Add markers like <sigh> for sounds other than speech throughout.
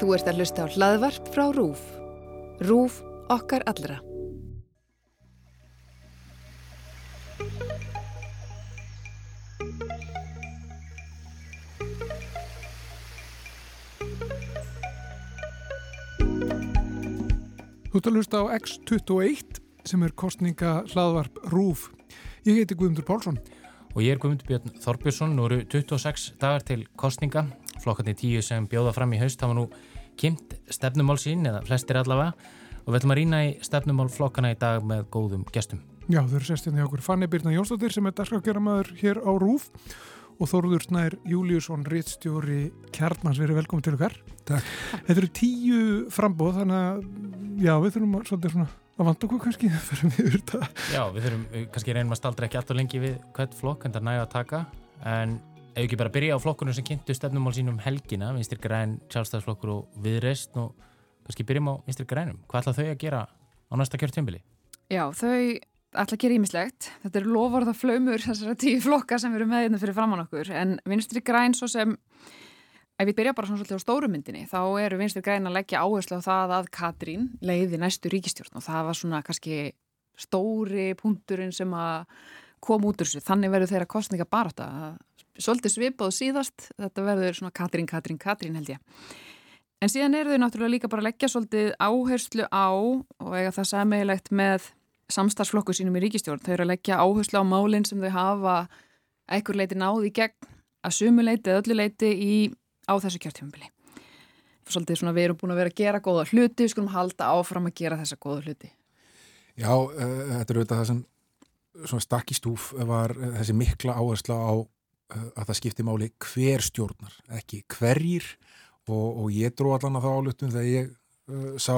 Þú ert að hlusta á hlaðvarp frá RÚF. RÚF okkar allra. Þú ert að hlusta á X21 sem er kostninga hlaðvarp RÚF. Ég heiti Guðmundur Pálsson. Og ég er Guðmundur Björn Þorbjörnsson. Nú eru 26 dagar til kostninga. Flokkarnir tíu sem bjóða fram í haust hafa nú kynnt stefnumál sín eða flestir allavega og við ætlum að rýna í stefnumál flokkana í dag með góðum gestum. Já, þau eru sestinni hjá okkur Fanni Birna Jónsdóttir sem er dagskakjöramaður hér á RÚF og Þóruður Snær Júliusson, rittstjóri Kjarnans, verið velkominn til okkar. Takk. Þetta eru tíu frambóð, þannig að já, við þurfum að, svolítið svona að vanda okkur kannski fyrir við yfir þetta. Já, við þurfum við kannski reynum að staldra ekki alltaf lengi við hvert flokk en það næga að taka en ef ekki bara byrja á flokkunum sem kynntu stefnumál sínum helgina, vinstir græn, sjálfstæðsflokkur og viðreist og kannski byrjum á vinstir grænum. Hvað ætla þau að gera á næsta kjörtjömbili? Já, þau ætla að gera ímislegt. Þetta er lofarða flaumur þessara tíu flokka sem eru með hérna fyrir framann okkur en vinstri græn svo sem ef við byrja bara svona svolítið á stórumyndinni þá eru vinstri græn að leggja áherslu á það að Katrín leiði næstu ríkistjórn og það var svona kannski stóri punkturinn sem að kom út úr þessu. Þannig verður þeirra kostninga bara þetta. Svolítið svipað síðast, þetta verður svona Katrín, Katrín, Katrín held ég. En síðan eru þau náttúrulega líka bara að leggja svolítið áherslu á og eiga það sammeilegt með samstarfsflokku sínum í ríkistjórn. Þau eru að leggja áherslu á málinn sem þau hafa ekkur leiti náði gegn að sumu leiti eða öllu leiti í, á þessu kjörtjöfumbili. Svolítið svona við erum búin að vera að gera góða hluti, við skulum halda áfram að gera þessa góða hluti. Já, uh, þetta er auðvitað það sem svona stakk í stúf var þessi mikla áhersla á að það skipti máli hver stjórnar, ekki hverjir. Og, og ég dró allan að það álutum þegar ég sá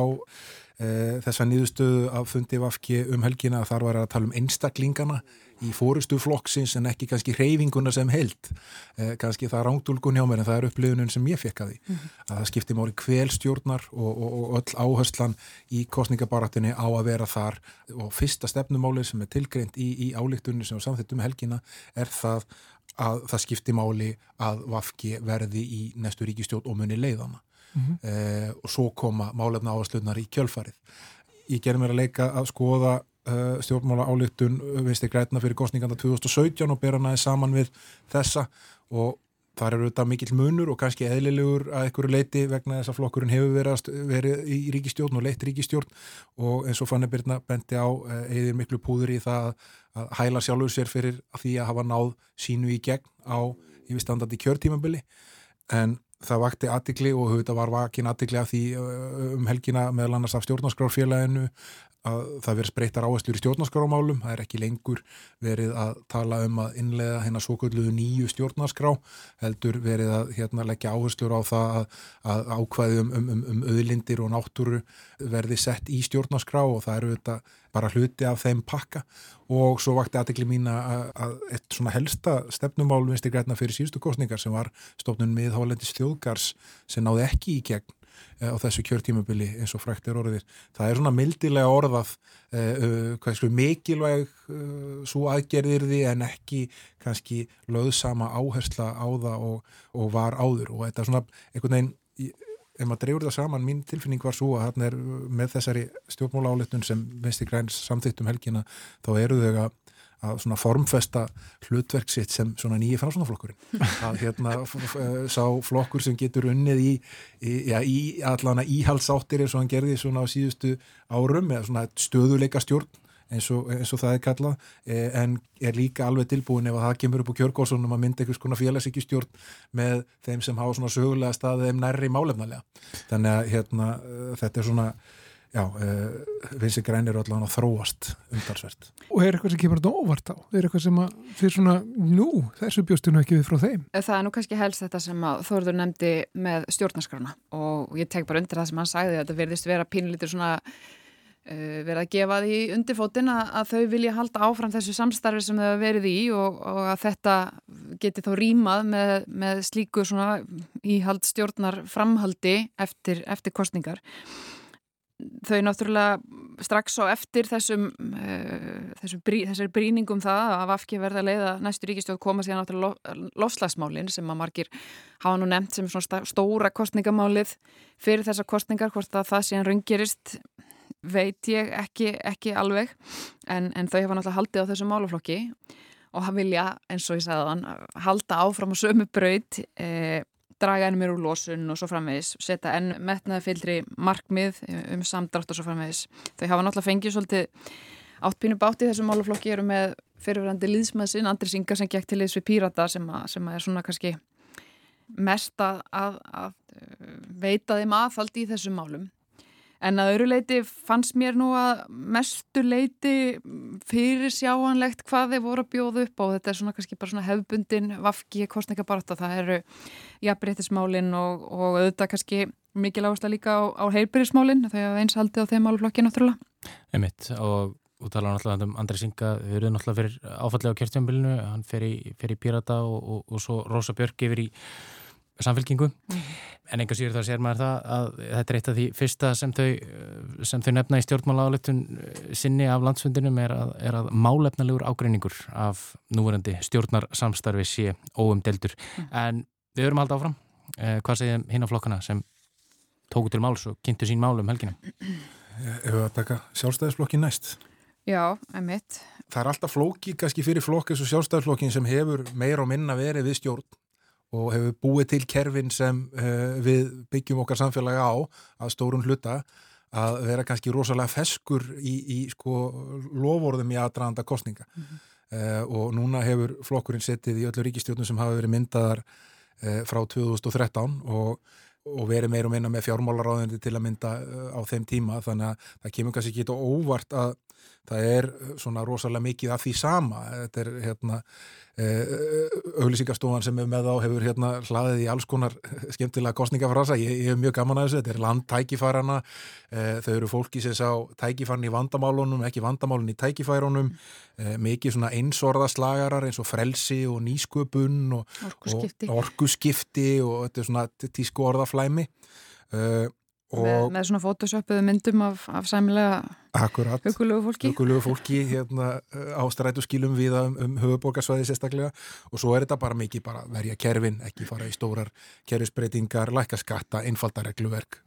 þessa nýðustöðu af fundi vafki um helgina að þar var að tala um einstaklingana í fórustu flokksins en ekki kannski hreyfinguna sem held eh, kannski það er rángdulgun hjá mér en það er upplifunum sem ég fekk að því. Mm -hmm. að það skipti máli kvelstjórnar og, og, og öll áherslan í kostningabaratinni á að vera þar. Og fyrsta stefnumáli sem er tilgreint í, í álíktunni sem er samþitt um helgina er það að það skipti máli að vafki verði í næstu ríkistjórn og muni leiðana mm -hmm. eh, og svo koma málefna áherslunar í kjölfarið. Ég ger mér að leika að skoða uh, stjórnmála álíktun vinstir grætna fyrir kostninganda 2017 og bera næði saman við þessa. Og þar eru þetta mikill munur og kannski eðlilegur að einhverju leiti vegna þess að flokkurinn hefur verið, verið í ríkistjórn og leitt ríkistjórn og eins og Fanni Birna bendi á eðir miklu púður í það að hæla sjálfur sér fyrir því að hafa náð sínu í gegn á yfirstandandi kjörtímabili. En það vakti aðtikli og þetta var vakin aðtikli af því um helgina meðal annars af stjórnarskrárfélaginu að það verið spreytar áherslur í stjórnarskrámálum, það er ekki lengur verið að tala um að innlega hérna svo kalluðu nýju stjórnarskrá heldur verið að hérna, leggja áherslur á það að, að ákvæðum um, um, um auðlindir og náttúru verði sett í stjórnarskrá og það eru þetta bara hluti af þeim pakka. Og svo vakti aðtekli mín að, að eitt svona helsta stefnumál vinstir græna fyrir síðustu kostningar sem var stofnun með Hólendis þjóðgars sem náði ekki í gegn á þessu kjörtímabili eins og frækt er orðir. Það er svona mildilega orðað uh, uh, mikilvæg uh, svo aðgerðir því en ekki kannski löðsama áhersla á það og, og var áður og þetta er svona einhvern veginn ef maður drefur það saman, mín tilfinning var svo að hérna er með þessari stjórnmóla áletun sem Vinsti Græns samþýttum helgina þá eru þau að að svona formfesta hlutverk sitt sem svona nýji framsvonaflokkurinn að hérna sá flokkur sem getur unnið í, í, já, í allana íhalsáttir eins og hann gerði svona á síðustu árum eða svona stöðuleika stjórn eins og, eins og það er kallað e, en er líka alveg tilbúin ef að það kemur upp á kjörgóðsónum að mynda einhvers konar félagsíkjustjórn með þeim sem hafa svona sögulega staðið þeim nærri málefnalega. Þannig að hérna þetta er svona Já, uh, vinsi græn eru allavega að þróast umtalsvert. Og er eitthvað sem kemur þetta óvart á? Er eitthvað sem að fyrir svona, nú, þessu bjóstu nú ekki við frá þeim? Það er nú kannski helst þetta sem að Þorður nefndi með stjórnaskrana og ég tek bara undir það sem hann sagði að þetta verðist vera pínlítur svona uh, verið að gefa því undirfótin að, að þau vilja halda áfram þessu samstarfi sem þau hafa verið í og, og að þetta geti þá rýmað með, með slíku svona íhald stjórnar framhaldi eftir, eftir kostningar þau náttúrulega strax á eftir þessum, uh, þessum brí, þessari bríningum það að Vafki verða að leiða næstu ríkistjóð koma síðan náttúrulega lofslagsmálin sem að margir hafa nú nefnt sem svona stóra kostningamálið fyrir þessar kostningar, hvort að það síðan rungirist veit ég ekki, ekki alveg. En, en þau hafa náttúrulega haldið á þessu málaflokki og hann vilja, eins og ég sagði þann, halda áfram á sömu braut eh, draga enn mér úr losun og svo framvegis setja enn metnaði fyldri markmið um samdrátt og svo framvegis. Þau hafa náttúrulega fengið svolítið áttpínu báti þessum málaflokki eru með fyrirverandi líðsmaðsinn, Andri Singa sem gekk til liðs við Pírata sem, að, sem að er svona kannski mest að, að, að veita þeim aðfald í þessum málum En að öru leiti fannst mér nú að mestu leiti fyrir sjáanlegt hvað þeir voru að bjóða upp á. Þetta er svona kannski bara svona hefbundin vafki kostningabarta. Það eru jafnbreytismálinn og, og auðvitað kannski mikil áhersla líka á, á heilbyrjismálinn þegar eins haldið á þeim áluflokki náttúrulega. Emitt og þú talaðu náttúrulega um Andri Singa, við erum náttúrulega fyrir áfallega á kjörtjumbilinu, hann fer í, í Pirata og, og, og svo Rosa Björk yfir í samfélkingu mm. en einhvers yfir þá sér maður það að þetta er eitt af því fyrsta sem þau, sem þau nefna í stjórnmála áleitun eh, sinni af landsfundinum er að, er að málefnalegur ágreiningur af núverandi stjórnarsamstarfi sé óumdeldur mm. en við höfum haldið áfram. Eh, hvað segðum hinn á flokkana sem tóku til máls og kynntu sín málum helgina? Ef við að taka sjálfstæðisflokkin næst? Já, emitt Það er alltaf flóki kannski fyrir flokk eins og sjálfstæðisflokkin sem hefur meir og minna verið við stjórn og hefur búið til kerfin sem uh, við byggjum okkar samfélagi á að stórun hluta að vera kannski rosalega feskur í, í sko lovorðum í aðdraðanda kostninga mm -hmm. uh, og núna hefur flokkurinn settið í öllu ríkistjónum sem hafa verið myndaðar uh, frá 2013 og, og verið meir og minna með fjármálaráðindi til að mynda á þeim tíma þannig að það kemur kannski ekki óvart að það er svona rosalega mikið af því sama. Þetta er hérna Eh, auglýsingastofan sem er með á hefur hérna hlaðið í alls konar skemmtilega kostningafrasa, ég, ég hef mjög gaman að þessu. Þetta er landtækifærana eh, þau eru fólki sem sá tækifærin í vandamálunum ekki vandamálun í tækifærunum. Eh, mikið svona einsorðaslagarar eins og frelsi og nýsköpun og orkuskipti og, orkuskipti. og þetta er svona tísku orðaflæmi. Og með, með svona fótosöpuðu myndum af, af sæmilega hugulegu fólki, hugulegu fólki hérna, ástrætu skilum við um, um höfuborgarsvæði sérstaklega. Og svo er þetta bara mikið bara verja kerfin, ekki fara í stórar kerfisbreytingar, læka skatta, einfaldaregluverk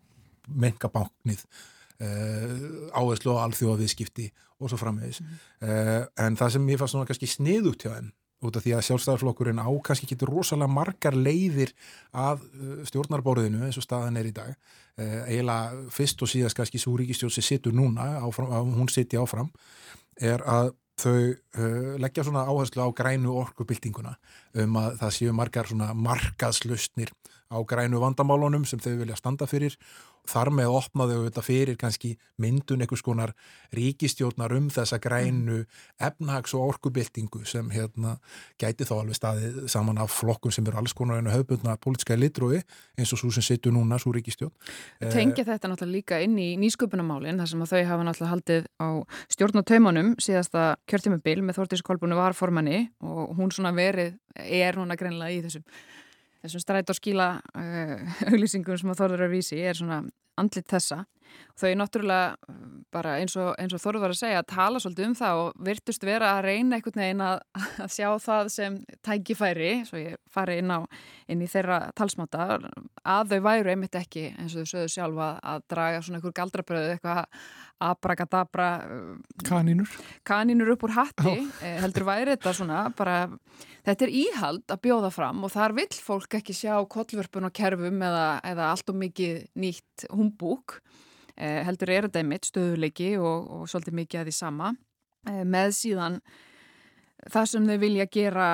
mengabáknið uh, áherslu á alþjóða viðskipti og svo framvegis. Mm. uh, en það sem ég fannst svona kannski sniðugt hjá henn út af því að sjálfstæðarflokkurinn á kannski getur rosalega margar leiðir að uh, stjórnarborðinu eins og staðan er í dag. Uh, eiginlega fyrst og síðast kannski svo ríkistjórn sem sittur núna, áfram, hún sitti áfram er að þau uh, leggja svona áherslu á grænu orkubildinguna um að það séu margar svona markaðslustnir á grænu vandamálunum sem þau vilja standa fyrir þar með opnaðu þetta fyrir kannski myndun einhvers konar ríkistjórnar um þessa grænu efnahags- og orkubildingu sem hérna gæti þá alveg staðið saman af flokkum sem eru alls konar einu höfbundna pólitska litrói eins og svo sem situr núna svo ríkistjórn. Tengja eh, þetta náttúrulega líka inn í nýsköpunamálinn þar sem að þau hafa náttúrulega haldið á stjórnataumanum síðasta kjörtímabil með Þórtísi Kolbúnu var formanni og hún svona verið er núna greinlega í þessum þessum stræt og skíla uh, <laughs> auglýsingum sem að Þorður að vísi er svona andlit þessa þau náttúrulega bara eins og, eins og Þorður var að segja að tala svolítið um það og virtust vera að reyna einhvern veginn að, að sjá það sem tækifæri, svo ég fari inn, á, inn í þeirra talsmáta að þau væru einmitt ekki eins og þau sögðu sjálfa að draga svona einhver galdrabröðu eitthvað abrakadabra uh, kanínur kanínur upp úr hatti eh, heldur væri þetta svona bara Þetta er íhald að bjóða fram og þar vill fólk ekki sjá kollvörpun og kerfum eða, eða allt og mikið nýtt humbúk. Eh, heldur er þetta einmitt stöðuleiki og, og svolítið mikið að því sama. Eh, með síðan það sem þau vilja gera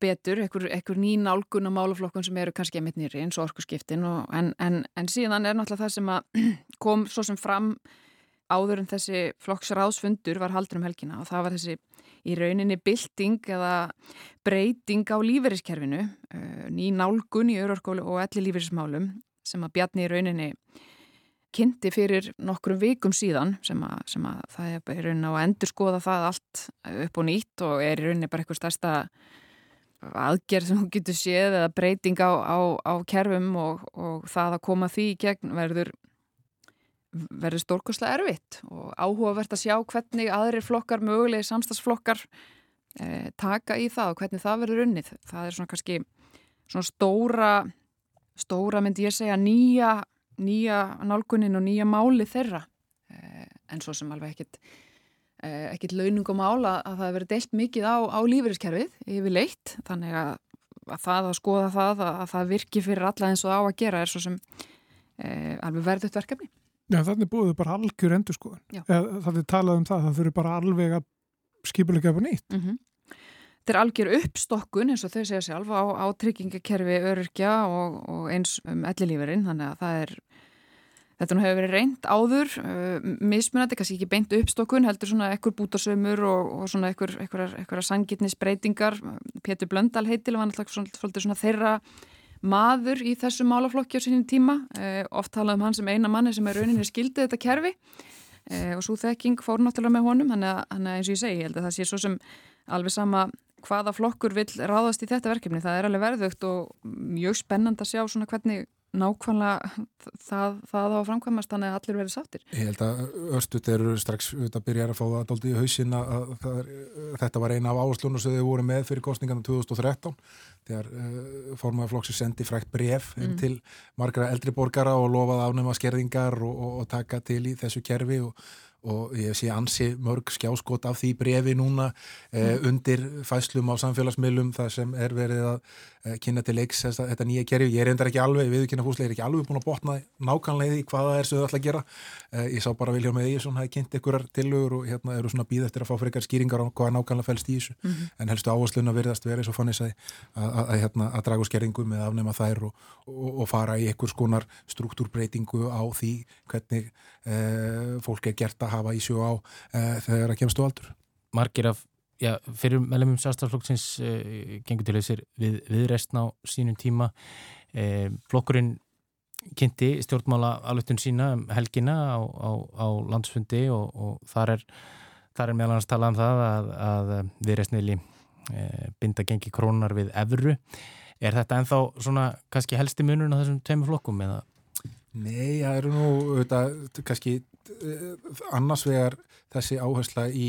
betur, einhver ný nálgun á málaflokkun sem eru kannski einmitt nýri eins og orkusskiptin. Og, en, en, en síðan er náttúrulega það sem <clears throat> kom svo sem fram áður en þessi flokksráðsfundur var haldur um helgina og það var þessi í rauninni bylting eða breyting á lífeyriskerfinu, eh, ný nálgun í örorkólu og elli lífeyrismálum sem að Bjarni í rauninni kynnti fyrir nokkrum vikum síðan sem að, sem að það er í rauninni að endur skoða það allt upp og nýtt og er í rauninni bara eitthvað stærsta aðgerð sem hún getur séð eða breyting á, á, á kerfum og, og það að koma því í gegn verður verður stórkoslega erfitt og áhugavert að sjá hvernig aðrir flokkar, mögulegi samstagsflokkar e, taka í það og hvernig það verður unnið. Það er svona kannski svona stóra, stóra myndi ég segja nýja, nýja nálgunin og nýja máli þeirra e, en svo sem alveg ekkit e, ekkit launungum ála að það verður deilt mikið á, á lífeyriskerfið yfir leitt þannig að, að það að skoða það að, að það virki fyrir alla eins og á að gera er svo sem alveg verðut verkefni. Já, þannig búið bara algjör endur skoðan. Er talað um það, það fyrir bara alveg að skipulega gefa nýtt. Mm -hmm. Þetta er algjör uppstokkun eins og þau segja sjálf á, á tryggingakerfi öryrkja og, og eins um ellilíferinn, þannig að það er Þetta nú hefur verið reynd áður, uh, mismunandi, kannski ekki beint uppstokkun, heldur svona ekkur bútasömur og, og svona ekkur, ekkur, ekkur sangitnisbreytingar. Pétur Blöndal heitil var náttúrulega svona, þeirra maður í þessu málaflokki á sínum tíma, eh, oft talað um hann sem eina manni sem er rauninni skildið þetta kerfi. Eh, og svo þekking fór náttúrulega með honum, hann er eins og ég segi, ég held að það sé svo sem alveg sama hvaða flokkur vil ráðast í þetta verkefni, það er alveg verðugt og mjög spennand að sjá svona hvernig nákvæmlega það, það á framkvæmast þannig að allir verið sáttir. Ég held að Örstut eru strax að byrja að fá það aldrei í hausin að er, þetta var eina af áherslunum sem þau voru með fyrir kostningarna 2013 þegar uh, formaður flokksi sendi frækt bref mm. til margra eldri borgara og lofaði ánum að skerðingar og, og, og taka til í þessu kerfi og og ég sé ansi mörg skjáskot af því brefi núna eh, mm. undir fæslum á samfélagsmiðlum þar sem er verið að eh, kynna til leiks þess þetta nýja kerfi, ég er endar ekki alveg viðkynna fúslega, ég er ekki alveg búin að botna nákvæmlega í hvaða er sem þau ætla að gera eh, ég sá bara Viljón með Ísson hafi kynnt ykkurar tilögur og hérna eru svona býð eftir að fá frekar skýringar á hvaða nákvæmlega fælst í þessu mm -hmm. en helstu áhersluna verðast verið svo fannis að, að, hérna, að draga skerringum eða afnema þær og, og, og fara í einhvers konar struktúrbreytingu á því hvernig fólk er gert að hafa í sjó á uh, þegar það kemst á aldur. Margir af já, fyrir meðlemum sjálfstaflokksins uh, gengur til þessir við, við restna á sínum tíma. Uh, flokkurinn kynnti stjórnmála alvegtun sína um helgina á, á, á landsfundi og, og þar er, er meðal annars talað um það að, að við restniðli binda gengi krónar við evru. Er þetta enþá svona kannski helsti munurinn á þessum tveimur flokkum eða? Nei, það eru nú þetta, kannski Eh, annars vegar þessi áhersla í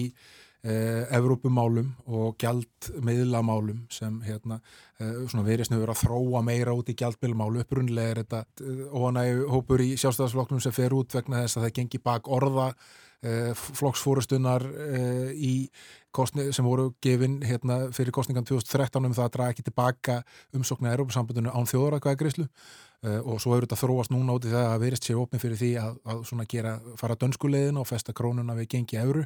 eh, Evrópumálum og gjaldmiðlamálum sem hérna, eh, verið snuður að þróa meira út í gjaldmiðlamálu upprunlega er þetta eh, óanægu hópur í sjálfstæðarsflokknum sem fer út vegna þess að það gengi bak orða eh, flokksfórustunar eh, sem voru gefin hérna, fyrir kostningan 2013 um það að draga ekki tilbaka umsóknu að Európa-sambandinu án þjóðarakvæðagreyslu Uh, og svo eru þetta þróast núna út í það að verist sér opið fyrir því að, að gera fara dönskulegin og festa krónuna við gengi euru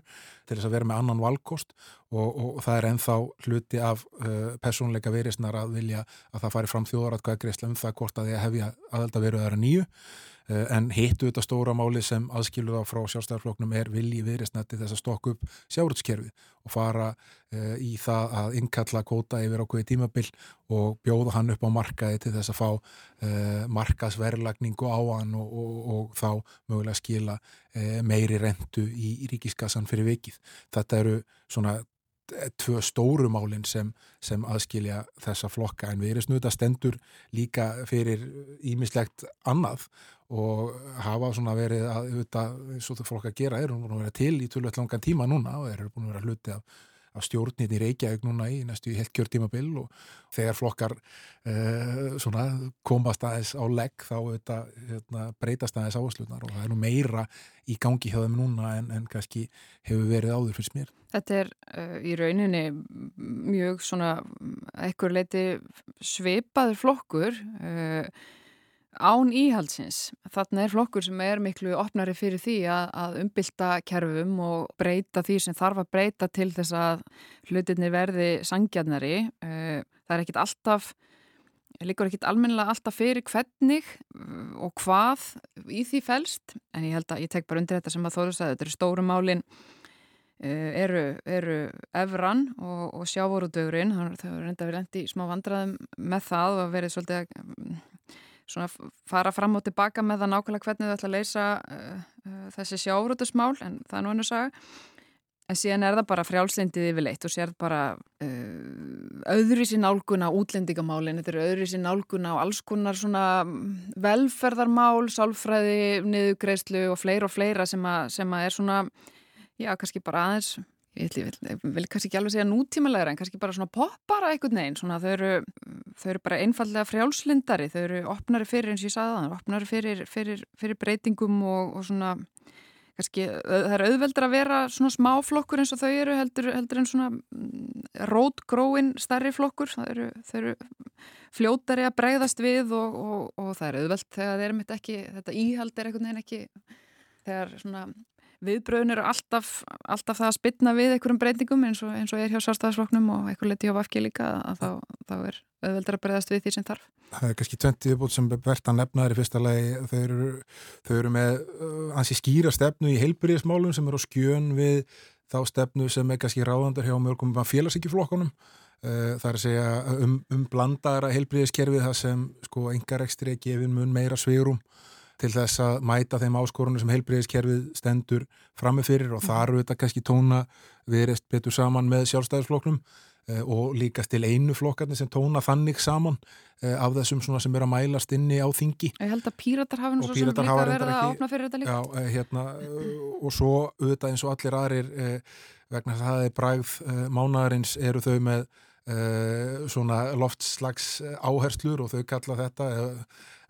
til þess að vera með annan valkost. Og, og það er enþá hluti af uh, persónleika verisnar að vilja að það fari fram þjóðaratkvæðagreysla um það hvort að því að hefja aðelda veru aðra nýju en hittu þetta stóra máli sem aðskilur þá frá sjálfstæðarfloknum er vilji verisnætti þess að stokka upp sjárutskerfi og fara uh, í það að innkalla kóta yfir ákveði tímabill og bjóða hann upp á markaði til þess að fá uh, markasverlagningu á hann og, og, og þá mögulega skila uh, meiri rentu í, í ríkiskassan fyrir vikið. Þetta eru svona tvö stórumálinn sem, sem aðskilja þessa flokka en við erum snuta stendur líka fyrir ímislegt annað og hafa svona verið að auðvitað, eins og það fólk að gera er búin að vera til í tölvöld langan tíma núna og er búin að vera hluti af, af stjórnit í Reykjavík núna í næstu í helt kjörtímabil og þegar flokkar uh, svona komast aðeins á legg þá auðvitað hérna, breytast aðeins áherslunar og það er nú meira í gangi hjá þeim núna en, en kannski hefur verið áður fyrst mér. Þetta er uh, í rauninni mjög svona ekkur leiti sveipaður flokkur uh, án íhaldsins. Þannig er flokkur sem er miklu opnari fyrir því að, að umbylta kerfum og breyta því sem þarf að breyta til þess að hlutinni verði sangjarnari. Eh, það er ekkit alltaf, líkur ekkit almennilega alltaf fyrir hvernig eh, og hvað í því fælst. En ég held að ég tek bara undir þetta sem að þóðast að þetta eru stóru málinn eh, eru, eru Evran og, og sjávorudögurinn. Það er reynda við lendi í smá vandraðum með það og verið svolítið að svona fara fram og tilbaka með það nákvæmlega hvernig þau ætla að leysa uh, uh, þessi sjáuröldusmál en það er nú einu að sagja en síðan er það bara frjálslendið yfirleitt og sér bara uh, öðruvísi nálgun á útlendingamálin, þetta er öðruvísi nálgun á alls konar svona velferðarmál, sálfræði, niðugreislu og fleira og fleira sem að, sem að er svona, já, kannski bara aðeins ég vil, vil, vil kannski ekki alveg segja nútímalega en kannski bara svona poppara einhvern veginn svona þau eru, þau eru bara einfallega frjálslindari, þau eru opnari fyrir eins og ég sagði það, opnari fyrir, fyrir, fyrir breytingum og, og svona kannski, það er auðveldur að vera svona smáflokkur eins og þau eru heldur, heldur en svona mm, rótgróin starri flokkur, það eru, þau eru fljótari að breyðast við og, og, og það er auðveld þegar þeir eru mitt ekki, þetta íhald er einhvern veginn ekki þegar svona viðbröðun eru alltaf, alltaf það að spilna við einhverjum breytingum eins og, eins og er hjá sárstæðisfloknum og einhver leti hjá Vafki líka að þá, þá er auðveldur að breyðast við því sem þarf. Það er kannski 20 viðbútt sem verðt að nefna þær í fyrsta lagi. Þau eru, þau eru með uh, ansi skýra stefnu í heilbyrðismálum sem eru á skjön við þá stefnu sem er kannski ráðandar hjá mörgum félagsikiflokkunum. Uh, það er að segja um, um blandara heilbyrðiskerfið það sem sko engarekstri gefin mun meira svigurum til þess að mæta þeim áskorunum sem heilbreyðiskerfið stendur frammefyrir og þar eru þetta kannski tóna verist betur saman með sjálfstæðisflokknum eh, og líkast til einu flokkarnir sem tóna þannig saman eh, af þessum sem er að mælast inni á þingi. Ég held að píratar hafa nú svo sem líka verið að opna fyrir þetta líka. Já, eh, hérna, og svo auðvitað eins og allir aðrir vegna að það er bræð mánadarins eru þau með svona loftslags áherslur og þau kalla þetta eða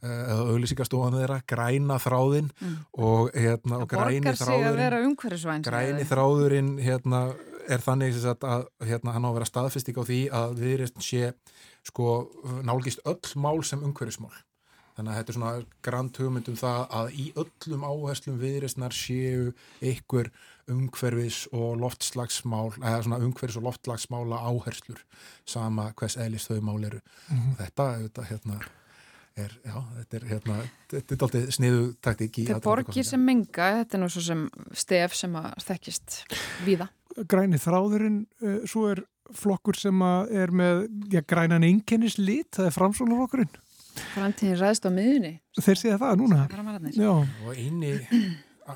auðlýsingastofan þeirra, græna þráðin mm. og, hérna, og græni þráðurinn græni þráðurinn hérna, er þannig að, að hérna, hann á að vera staðfestík á því að viðreist sé sko, nálgist öll mál sem umhverfismál þannig að þetta er svona grand hugmyndum það að í öllum áherslum viðreistnar séu ykkur umhverfis og loftslagsmál eða svona umhverfis og loftslagsmála áherslur sama hvers eðlis þau mál eru mm -hmm. þetta, þetta hérna er, já, þetta er hérna, þetta er alltaf sniðu taktík í Þetta er borgir sem menga, þetta er nú svo sem stef sem að þekkist víða. Græni þráðurinn, uh, svo er flokkur sem er með, já, grænan einkennis lit, það er framsólarflokkurinn. Framtíðin ræðst á miðunni. Þeir séða það núna. Já. Og eini,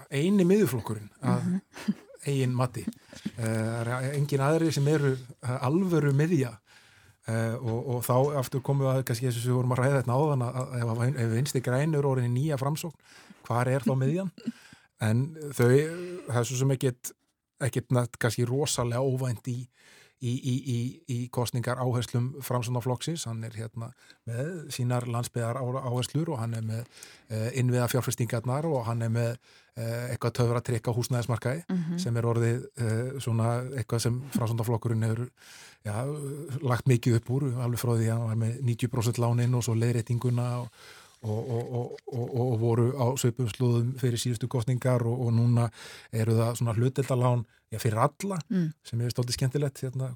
eini miðuflokkurinn að mm -hmm. eigin mati. Uh, engin aðri sem eru alvöru miðja og, og þá aftur komum við að kannski þess að við vorum að ræða þetta áðan að ef vinsti grænur orðin í nýja framsókn hvað er þá miðjan? En þau, það er svo sem ekkit ekkit nætt kannski rosalega óvænt í, í, í, í kostningar áherslum framsóknarflokksins hann er hérna með sínar landsbyðar áherslur og hann er með uh, innviða fjárfestingarnar og hann er með uh, eitthvað töfra trikk á húsnæðismarkaði mm -hmm. sem er orðið svona eitthvað sem framsóknarflokkurinn hefur já, lagt mikið upp úr alveg frá því að hann var með 90% lánin og svo leðréttinguna og, og, og, og voru á söpumslóðum fyrir síðustu kostningar og núna eru það svona hluteldalán já, fyrir alla mm. sem er stoltið skemmtilegt hérna,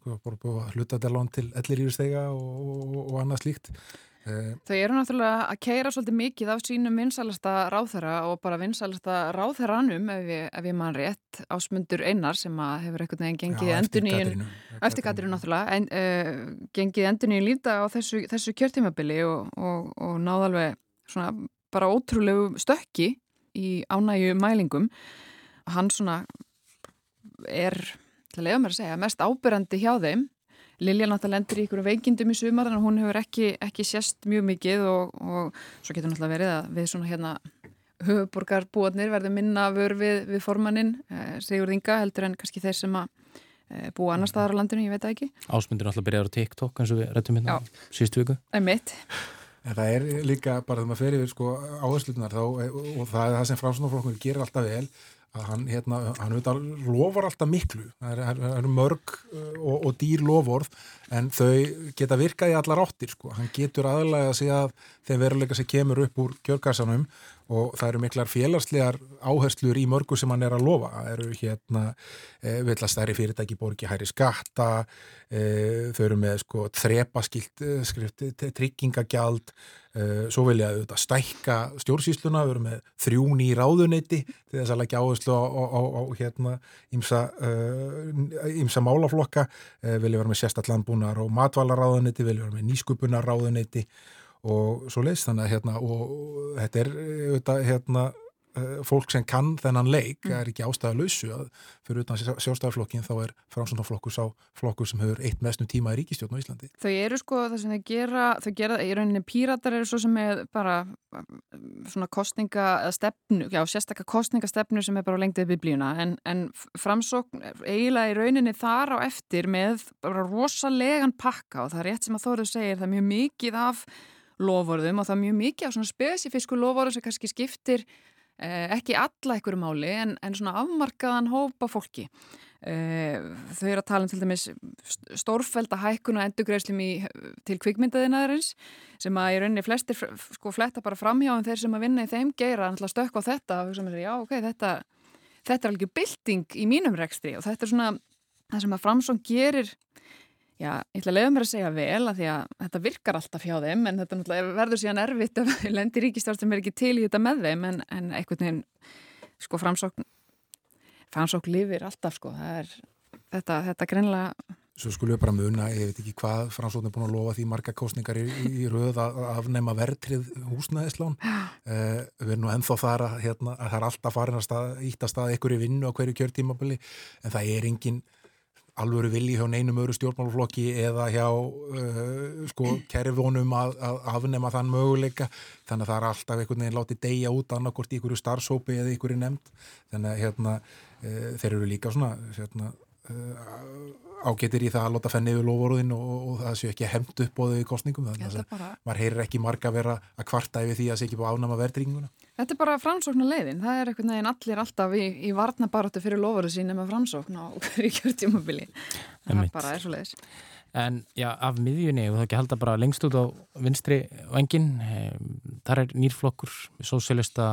hluteldalán til ellir írstega og annað slíkt. Eh, Þau eru náttúrulega að keira svolítið mikið af sínum vinsalasta ráþæra og bara vinsalasta ráþæranum ef ef ég mann rétt ásmundur einar sem hefur einhvern veginn gengið enduníun eftir Katrínu. Náttúrulega. En, uh, gengið enduníun líta á þessu, þessu kjörtímabili og, og, og náða alveg svona bara ótrúlegu stökki í ánægu mælingum. Hann svona er, til að leiða mér að segja, mest ábyrrandi hjá þeim. Lilja náttúrulega lendur í ykkur veikindum í sumar en hún hefur ekki, ekki sérst mjög mikið og, og svo getur náttúrulega verið að við svona hérna höfuborgarbúarnir verðum minna vör við, við formannin eh, Sigurð Inga heldur en kannski þeir sem að eh, búa annar staðar á landinu, ég veit það ekki. Ásmundur náttúrulega byrjaður á TikTok eins og við rættum hérna síðustu viku En það er líka bara þegar maður fer yfir sko, áherslunar og það er það sem framsóknarflokkur gerir alltaf vel að hann, hérna, hann veit, lofar alltaf miklu, það eru mörg uh, og, og dýr lofórð en þau geta virkað í allar áttir sko. hann getur aðalega að segja að þeim veruleika sem kemur upp úr kjörgarsanum og það eru miklar félagslegar áherslur í mörgu sem hann er að lofa. Það eru hérna e, villastæri fyrirtæki borgi hæri skatta e, þau eru með sko þrepaskilt e, skrift, tryggingagjald e, svo vilja auðvitað stækka stjórnsýsluna, þau eru með þrjún í ráðuneyti til þess að leggja áherslu á, á, á, hérna ímsa e, málaflokka. E, vilja vera með sérstaklandbúnar og matvalarráðuneyti, vilja vera með nýskupunarráðuneyti og svo leiðst þannig að hérna og þetta er auðvitað hérna uh, fólk sem kann þennan leik mm. er ekki ástæða lausu að fyrir utan sjálfstæðarflokkin þá er framsóknarflokkur sá flokkur sem hefur eitt mestum tíma í ríkistjórn á Íslandi. Þau eru sko það sem þau gera, þau gera í rauninni píratar eru svo sem er bara svona kostninga eða stefnu, já sérstakka kostningastefnu sem er bara lengt upp í blíuna en, en framsókn eiginlega í rauninni þar á eftir með bara rosalegan pakka og það er rétt sem að Þóruð segir það er mjög mikið af lofórðum og það er mjög mikið af svona spesifísku lofórðum sem kannski skiptir eh, ekki alla einhverju máli en, en svona afmarkaðan hópa fólki. Eh, þau eru að tala um til dæmis stórfælda hækkun og endugreifslim til kvikmyndaðinaðurins sem að í rauninni flestir sko fletta bara framhjá en þeir sem að vinna í þeim alltaf stökk á þetta og hugsa með sér já ok, þetta, þetta er alveg bilding í mínum rekstri og þetta er svona það sem að Framsson gerir Já, ég ætla að leiða mér að segja vel að því að þetta virkar alltaf hjá þeim en þetta verður síðan erfitt að lendi ríkistjórn sem er ekki til í þetta með þeim en, en einhvern veginn sko framsókn framsókn lifir alltaf sko. Er, þetta, þetta greinlega Svo skulum við bara muna, ég veit ekki hvað framsókn er búin að lofa því marga kostningar í, í röð að afnema verðtrið húsnæðislán. Uh, við erum nú enþá þar að, hérna, að það er alltaf farin að stað, íta stað ykkur í vinnu á hverju kjörtímabili en það er engin alvöru vilji hjá neinum öru stjórnmálflokki eða hjá uh, sko kerfónum að, að afnema þann möguleika. Þannig að það er alltaf einhvern veginn látið deyja út annarkort í einhverju starfsópi eða einhverju nefnd. Þannig að hérna, uh, þeir eru líka svona hérna, ágetir í það að láta fenni yfir loforuðin og, og það séu ekki hefnd upp á þau í kostningum þannig að bara... maður heyrir ekki marga vera að kvarta yfir því að það sé ekki búið að ánama verðringuna Þetta er bara framsóknar leiðin, það er einhvern veginn allir alltaf í, í varnabaróttu fyrir loforuð sín með framsókn á <laughs> hverju kjörtjumabili það bara er svo leiðis. En já, af miðjunni, og þá ekki halda bara lengst út á vinstri vengin, þar er nýrflokkur, sósélista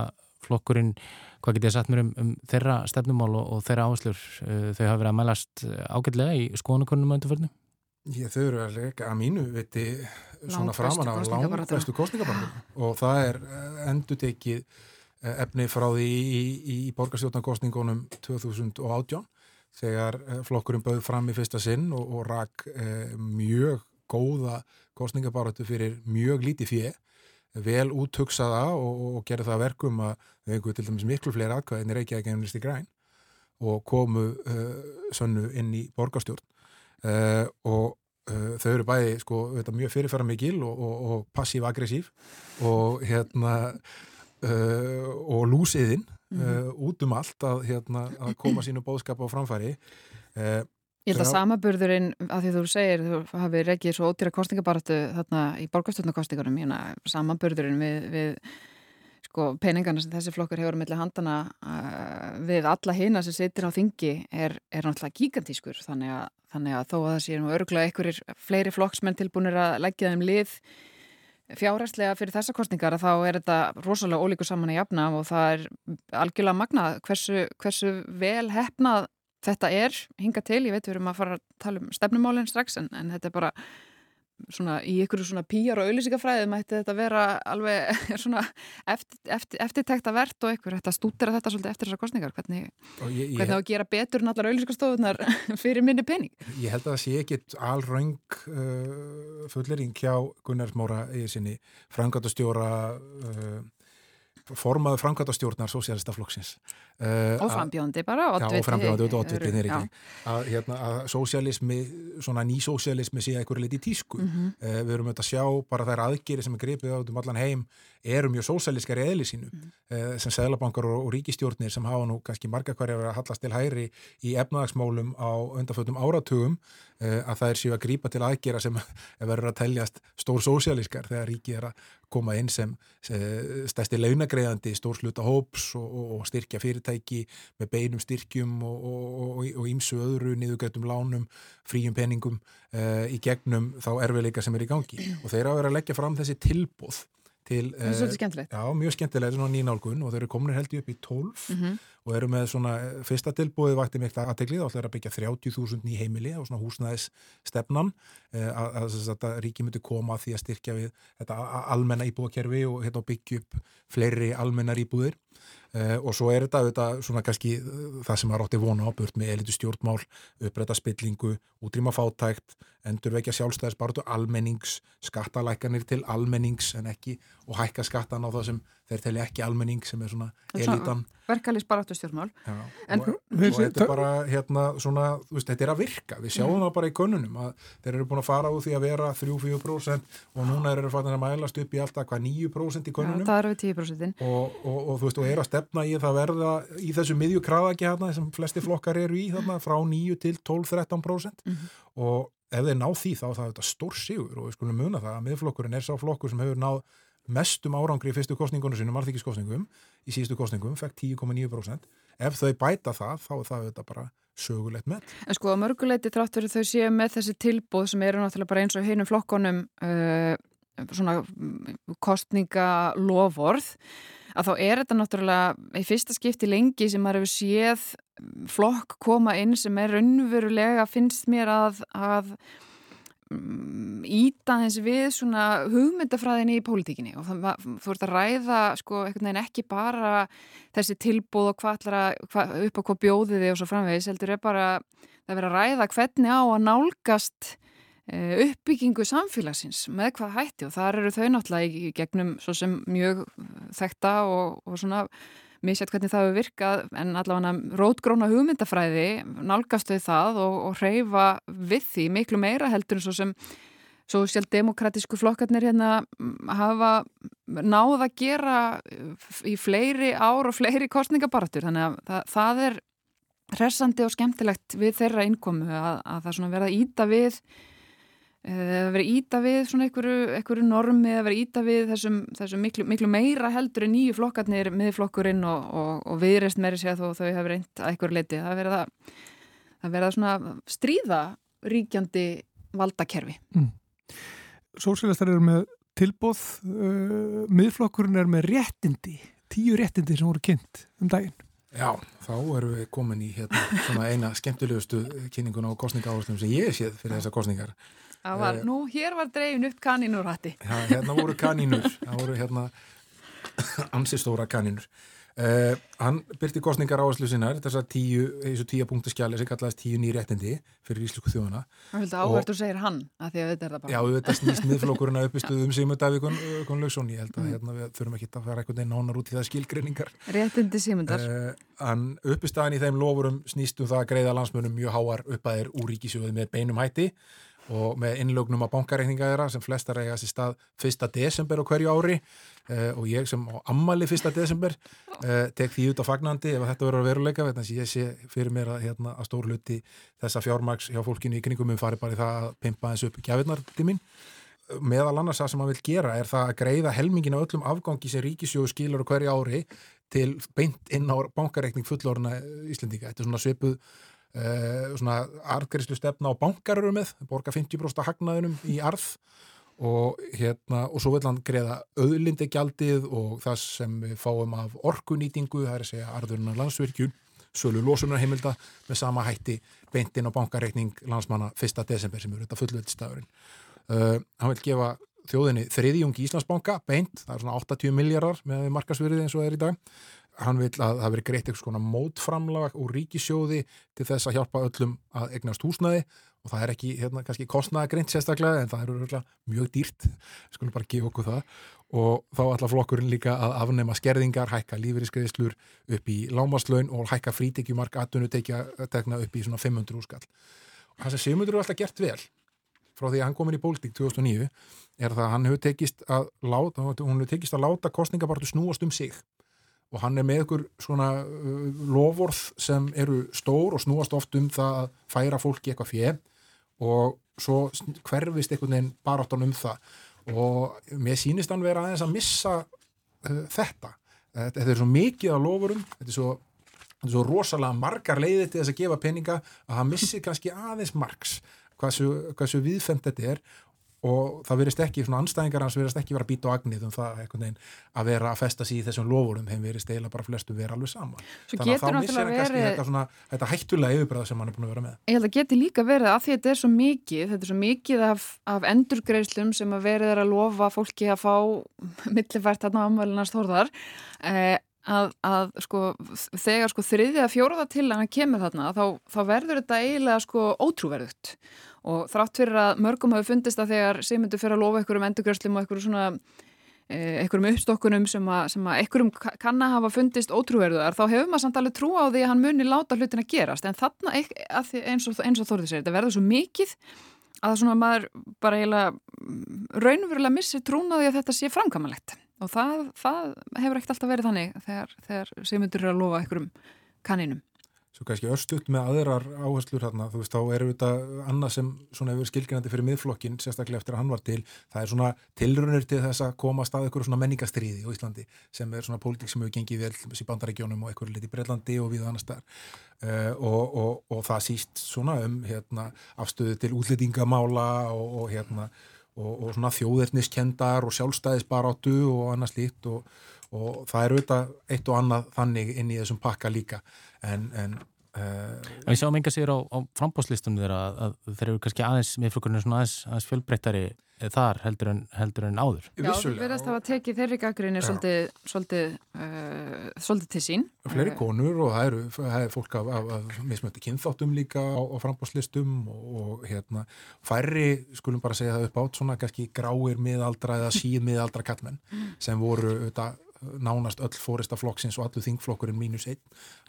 flokkurinn Hvað getið þið sagt mér um, um þeirra stefnumál og, og þeirra áherslur? Uh, þau hafa verið að mælast ágætlega í skoðanakonum önduferðinu? Já, þau eru að leika að mínu viti svona framan á langfæstu kostningabarnum og það er uh, endur tekið efni frá því í, í, í borgarstjórnarkostningunum 2018 þegar flokkurinn bauð fram í fyrsta sinn og, og rak eh, mjög góða kostningabaratu fyrir mjög lítið fjö vel úthugsaða og, og gera það verkum að við hefum til dæmis miklu fleiri aðkvæðin í Reykjavík en Visti Græn og komu uh, sönnu inn í borgarstjórn uh, og uh, þau eru bæði sko, veit, mjög fyrirfæra mikil og, og, og passív-aggressív og hérna og lúsiðinn mm -hmm. út um allt að, hérna, að koma sínu bóðskap á framfæri Ég held að samaburðurinn, að því þú segir, þú hafið reggið svo ótýra kostningabaratu þarna í borgarstjórnarkostningunum, samaburðurinn við, við sko, peningana sem þessi flokkur hefur með handana uh, við alla hina sem sitir á þingi er, er náttúrulega gigantískur, þannig að, þannig að þó að það sé nú öruglega einhverjir fleiri flokksmenn tilbúinir að leggja þeim lið fjárhærslega fyrir þessa kostningar þá er þetta rosalega ólíkur saman að jafna og það er algjörlega magnað hversu, hversu vel hefnað þetta er hinga til, ég veit við erum að fara að tala um stefnumálinn strax en, en þetta er bara svona í ykkur svona pýjar og auðlýsingafræði mætti þetta vera alveg <laughs> svona eftir, eftir, eftirtekta verðt og ykkur þetta stútir að þetta svolítið eftir þessar kostningar hvernig, þá að gera betur en allar auðlýsingastofunar <laughs> fyrir minni pening? Ég held að það sé ekkit alröng uh, fullering hjá Gunnar Móra í sinni frangatastjóra uh, formaðu framkvæmtastjórnar sósialistaflokksins uh, og frambjóndi bara já, og frambjóndi og oddviti þeir ekki að, hérna, að sósialismi svona nýsósialismi sé eitthvað litið tísku. Mm -hmm. uh, við erum auðvitað að sjá bara þær aðgeri sem er gripið átum allan heim eru mjög sósialiskari eðli sínu mm. uh, sem seglabankar og, og ríkistjórnir sem hafa nú kannski marga hverja verið að hallast til hæri í efnaðagsmálum á undanfötum áratugum að það er síðan að grípa til aðgera sem <laughs> verður að teljast stór sósialiskar þegar ríkið er að koma inn sem stæsti launagreðandi stórsluta hóps og, og styrkja fyrirtæki með beinum styrkjum og ímsu öðru niðugrættum lánum, fríum peningum uh, í gegnum þá erfiðleika sem er í gangi. Og þeir að vera að leggja fram þessi tilbóð til, það er svolítið skemmtilegt já, mjög skemmtilegt, svona nýnálgun og þeir eru komin held í upp í 12 mm -hmm. Og eru með svona, eh, fyrsta tilbúið vakti miklu aðteglið, þá ætlaður að byggja 30.000 ný heimili og svona húsnæðis stefnan eh, að, að, að, ríki myndi koma því að styrkja við þetta almenna íbúðakerfi og hérna byggja upp fleiri almennar íbúðir. Uh, og svo er þetta, þetta svona kannski það sem að rátti vona á burt með elitu stjórnmál, uppræta spillingu, útrýma fátækt, endurvekja sjálfstæðisbartu, almennings, skattalækanir til almennings en ekki og hækka skattan á það sem þeir telli ekki almenning sem er svona elitan verkalýs baráttu stjórnmál. En, og, og, og þetta er bara hérna svona, veist, þetta er að virka, við sjáum mm. það bara í könnunum að þeir eru búin að fara úr því að vera 3-4% og núna eru það að mælast upp í alltaf hvað 9% í könnunum? Já, það eru 10% og, og þú veist, og er að stefna í það verða í þessu miðjukraðaki hérna sem flesti flokkar eru í þarna frá 9 til 12-13% mm. og ef þeir ná því þá er það þetta stór sigur og við skulum muna það að miðflokkurinn er sá flokkur sem hefur náð mestum árangri í fyrstu kostningunum sinum, alþykkiskostningum í síðustu kostningum, fekk 10,9% ef þau bæta það, þá er það þetta bara sögulegt með. En sko mörguleiti þrátt verið þau séu með þessi tilbúð sem eru náttúrulega bara eins og heinum flokkonum uh, svona kostningalofórð að þá er þetta náttúrulega í fyrsta skipti lengi sem maður hefur séð flokk koma inn sem er unnverulega finnst mér að, að íta mm, þess við svona hugmyndafræðinni í pólitíkinni. Og það, þú ert að ræða sko ekki bara þessi tilbúð og hvað hva, upp á hvað bjóðið þið og svo framvegis heldur er bara það verið að ræða hvernig á að nálgast e, uppbyggingu samfélagsins með hvað hætti. Og þar eru þau náttúrulega í gegnum svo sem mjög þekta og, og svona misjætt hvernig það hefur virkað en allavega rótgróna hugmyndafræði nálgast við það og, og reyfa við því miklu meira heldur en svo sem sósjaldemokratísku flokkarnir hérna hafa náð að gera í fleiri ár og fleiri kostningabaratur þannig að það, það er hressandi og skemmtilegt við þeirra innkomu að, að það verða íta við eh, verið íta við svona einhverju, einhverju normi eða verið íta við þessum, þessum miklu, miklu meira heldur en nýju flokkarnir miðflokkurinn og, og, og viðreist meiri séð þó þau hefur reynd að einhverju leiti það verið að, að verið að svona stríða ríkjandi valdakerfi. Mm. Sósialistar eru með tilbóð uh, miðflokkurinn er með réttindi tíu réttindi sem voru kynnt um daginn. Já, þá erum við komin í hérna, eina skemmtilegustu kynningun á kostningaáherslum sem ég séð fyrir þessar kostningar Var, uh, nú, hér var dreifin upp kanínur hætti. Já, hérna voru kanínur, það voru hérna <coughs> ansistóra kanínur. Uh, hann byrti kostningar áherslu sinnar, þessar tíu, þessu tíu punktu skjali sem kallaðist tíu nýréttindi fyrir Ísluku þjóðana. Það vildi áhvertu segir hann, að því að þetta er það bara. Já, þetta snýst miðflokkurinn að uppistuðu um Sigmund Davík Gunnlaugsson, ég held að mm. hérna, við þurfum ekki að fara veginn nánar út í það skilgreiningar. Réttindi Sigmundar. Uh, hann uppistæðin í þeim lofurum snýstum það að greiða landsmönum mjög háar uppæðir úr ríkisjóði með beinum hætti og með innlögnum á bankareikninga þeirra sem flestar eiga sér stað 1. desember á hverju ári uh, og ég sem á ammali 1. desember uh, tek því út á fagnandi ef þetta verður að veruleika þannig að ég sé fyrir mér að, hérna, að stór hluti þessa fjármaks hjá fólkinu í kringum um fari bara í það að pimpa þessu upp gjafinnar tímin meðal annars það sem maður vil gera er það að greiða helmingin á öllum afgangi sem ríkisjóðu skilur á hverju ári til beint inn á bankareikning fullorna Íslendinga. Þetta er svona svipuð Uh, svona arðgærislu stefna á bankar eru með, borga 50% hagnaðunum í arð og hérna og svo vil hann greiða auðlindegjaldið og það sem við fáum af orkunýtingu, það er að segja arðurinn af landsvirkjun, sölu losunarheimilda með sama hætti beintinn á bankareikning landsmanna 1. desember sem eru þetta fullveldstafurinn uh, hann vil gefa þjóðinni þriðjung í Íslandsbanka beint, það er svona 80 miljardar með markasverðið eins og það er í dag hann vil að það veri greitt eitthvað svona mótframlag úr ríkisjóði til þess að hjálpa öllum að egnast húsnaði og það er ekki hérna kannski kostnaða greint sérstaklega en það eru mjög dýrt. Skulum bara gefa okkur það. Og þá ætla flokkurinn líka að afnema skerðingar, hækka lífeyriskeiðslur upp í lámaslaun og hækka frítekjumark aðdunu tekna upp í svona 500 úrskall og það sem Sigmundur eru alltaf gert vel frá því að hann komin í pólitík 2009 er það að hann hefur tekist að láta, hún hefur tekist að láta kostningabartu snúast um sig og hann er með ykkur svona uh, lofvorð sem eru stór og snúast oft um það að færa fólki eitthvað fjö og svo hverfist einhvern veginn bara áttan um það og mér sýnist hann vera aðeins að missa uh, þetta. Þetta er svo mikið af lofurum, þetta er svo, þetta er svo rosalega margar leiðið til þess að gefa peninga að hann missi kannski aðeins margs hvað svo viðfemt þetta er og það verist ekki, svona anstæðingar hans verist ekki vera bít og agnið um það veginn, að vera að festa sér í þessum lofurum þeim verist eiginlega bara flestu vera alveg saman Svo þannig að þá missir hann kannski þetta, svona, þetta hættulega yfirbræð sem hann er búin að vera með. Ég held að geti líka verið að því að þetta er svo mikið þetta er svo mikið af, af endurgreislum sem að verið er að lofa fólki að fá <laughs> millifært þarna ámvælinast þorðar eh, að, að sko þegar sko þriðið að fjóruða til hann kemur þarna þá, þá verður þetta eiginlega sko ótrúverðut og þrátt fyrir að mörgum hafi fundist að þegar Sigmundur fyrir að lofa ykkur um endurgröslum og ykkur svona Eh, einhverjum uppstokkunum sem að, að einhverjum kann að hafa fundist ótrúverðuðar þá hefur maður samt alveg trú á því að hann muni láta hlutin að gerast. En þarna eins og, eins og þorðið sér, þetta verður svo mikið að svona maður bara eiginlega mm, raunverulega missir trúnaði að þetta sé framkamalegt og það, það hefur ekkert alltaf verið þannig þegar, þegar segmyndur eru að lofa einhverjum kaninum svo kannski örstuðt með aðrar áherslur hérna, þú veist, þá eru þetta annað sem svona hefur skilgjandi fyrir miðflokkin sérstaklega eftir að hann var til, það er svona tilrunir til þess að koma að stað ykkur svona menningastriði á Íslandi, sem er svona pólitík sem hefur gengið vel í bandaregjónum og ykkur liti Breitlandi og við annar staðar. Uh, og, og, og það síst svona um hérna, afstöðu til útlýtingamála og, og hérna svona þjóðirniskendar og sjálfstæðisbaráttu og annað slíkt og það er auðvitað eitt og annað þannig inn í þessum pakka líka. En, en Uh, en við sjáum enga sér á, á frambóðslistunum þeirra að, að þeir eru kannski aðeins miðflokkurinn svona aðeins, aðeins fjölbreyttari þar heldur en, heldur en áður. Já, þú verðast að hafa tekið þeirri gaggrinni svolítið, svolítið, uh, svolítið til sín. Fleiri konur og það eru, það er fólk af, af, af mismöndi kynþáttum líka á, á frambóðslistum og, og hérna færri, skulum bara segja það upp átt svona kannski gráir miðaldra eða síð miðaldra kattmenn sem voru auðvitað nánast öll fórista flokksins og allu þingflokkurinn mínus einn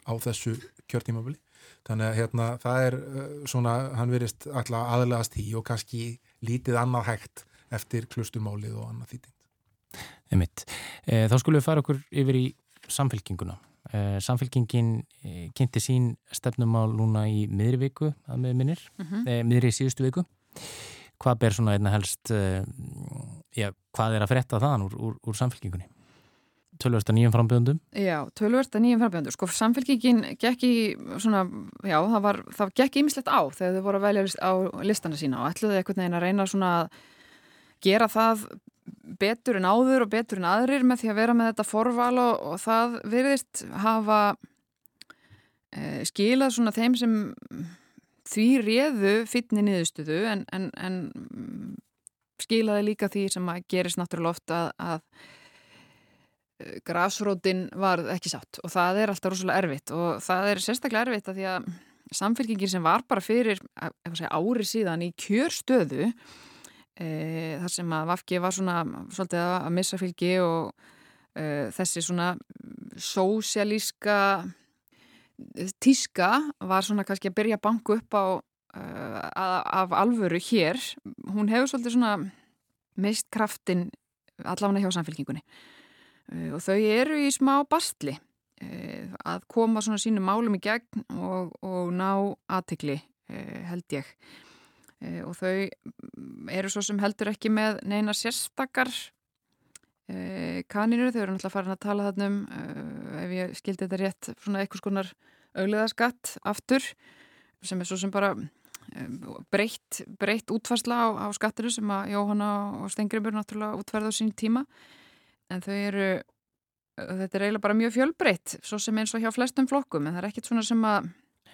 á þessu kjörtímabili. Þannig að hérna það er uh, svona, hann verist alltaf aðlegast í og kannski lítið annað hægt eftir klusturmálið og annað þýting. Emitt. E, þá skulum við fara okkur yfir í samfélkinguna. E, samfélkingin e, kynnti sín stefnumál núna í miðri viku að með minnir, mm -hmm. miðri síðustu viku. Hvað ber svona einna helst, já, hvað er að fretta þann úr, úr, úr samfélkingunni? Tölversta nýjum frambjöndum? Já, tölversta nýjum frambjöndum. Sko, samfélkingin gekk í svona, já, það var, það gekk ímislegt á þegar þau voru að velja á listana sína og ætluði einhvern veginn að reyna svona að gera það betur en áður og betur en aðrir með því að vera með þetta forval og, og það veriðist hafa e, skilað svona þeim sem því réðu fytni niðurstuðu en, en, en skilaði líka því sem að gerist náttúrulega ofta að, að grafsrótin var ekki sátt og það er alltaf rosalega erfitt og það er sérstaklega erfitt að því að samfélkingin sem var bara fyrir segja, ári síðan í kjörstöðu e, þar sem að Vafki var svona svolítið að missa fylgi og e, þessi svona sósialíska tíska var svona kannski að byrja banku upp á e, af alvöru hér. Hún hefur svolítið svona mist kraftin allavega hjá samfélkingunni Eh, og þau eru í smá bastli eh, að koma svona sínum málum í gegn og, og ná aðtikli eh, held ég. Og þau eru svo sem heldur ekki með neina sérstakar kaninur, þau eru náttúrulega farin að tala þarna um ef ég skildi þetta rétt svona eitthvað skonar augliðaskatt aftur sem er svo sem bara breytt, breytt útfarsla á, á skattinu sem að Jóhanna og Stengrimur náttúrulega útferða á sín tíma en þau eru þetta er eiginlega bara mjög fjölbreytt svo sem eins og hjá flestum flokkum en það er ekkert svona sem að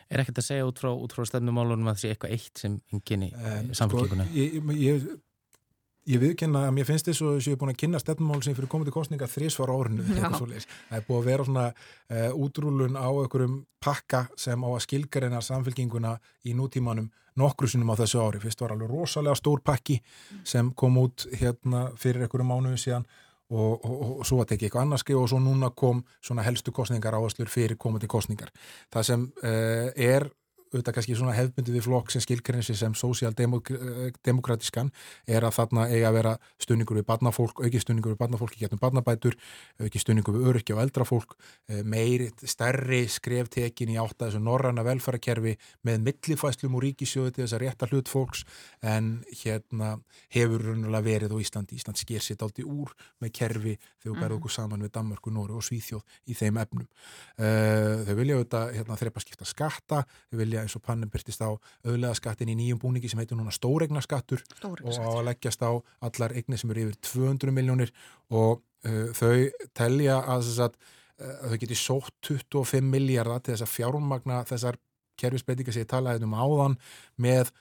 Er ekkert að segja út frá, frá stefnumálunum að það sé eitthvað eitt sem enginn í samfélgjöfuna? Sko, ég, ég, ég viðkenna að mér finnst þess að ég hef búin að kynna stefnumál sem fyrir komandi kostninga þrísvar árinu <laughs> það er búin að vera svona uh, útrúlun á einhverjum pakka sem á að skilgarina samfélginguna í nútímanum nokkru sinum á þessu ári. Fyrst var alveg rosalega stór pakki sem kom út hérna fyrir einhverju mánuðu síðan og, og, og svo að tekja eitthvað annarski og svo núna kom svona helstu kostningar áherslur fyrir komandi kostningar. Það sem uh, er auðvitað kannski svona hefbundið við flokk sem skilgrinsi sem sósíaldemokratískan er að þarna eiga að vera stunningur við barnafólk, auki stunningur við barnafólk í getum barnabætur, auki stunningur við öryrkja og eldrafólk, eh, meiri stærri skreftekin í átt að þessu norranna velfærakerfi með millifæslum úr ríkisjóðu til þess að rétta hlut fólks en hérna hefur verið á Íslandi, Ísland sker sitt álti úr með kerfi þegar við berðum mhm. okkur saman við Danmarku, Nóri og Svíþjóð í þeim efnum. Uh, þau vilja auðvitað hérna, þrepa skipta skatta, þau vilja vilja eins og pannum byrtist á auðlegaskattin í nýjum búningi sem heitir núna stóregnaskattur og á að leggjast á allar eignir sem eru yfir 200 miljónir og uh, þau telja að, að, að þau geti sótt 25 miljardar til þess að fjármagna þessar kerfisbreytinga sem ég talaði um áðan með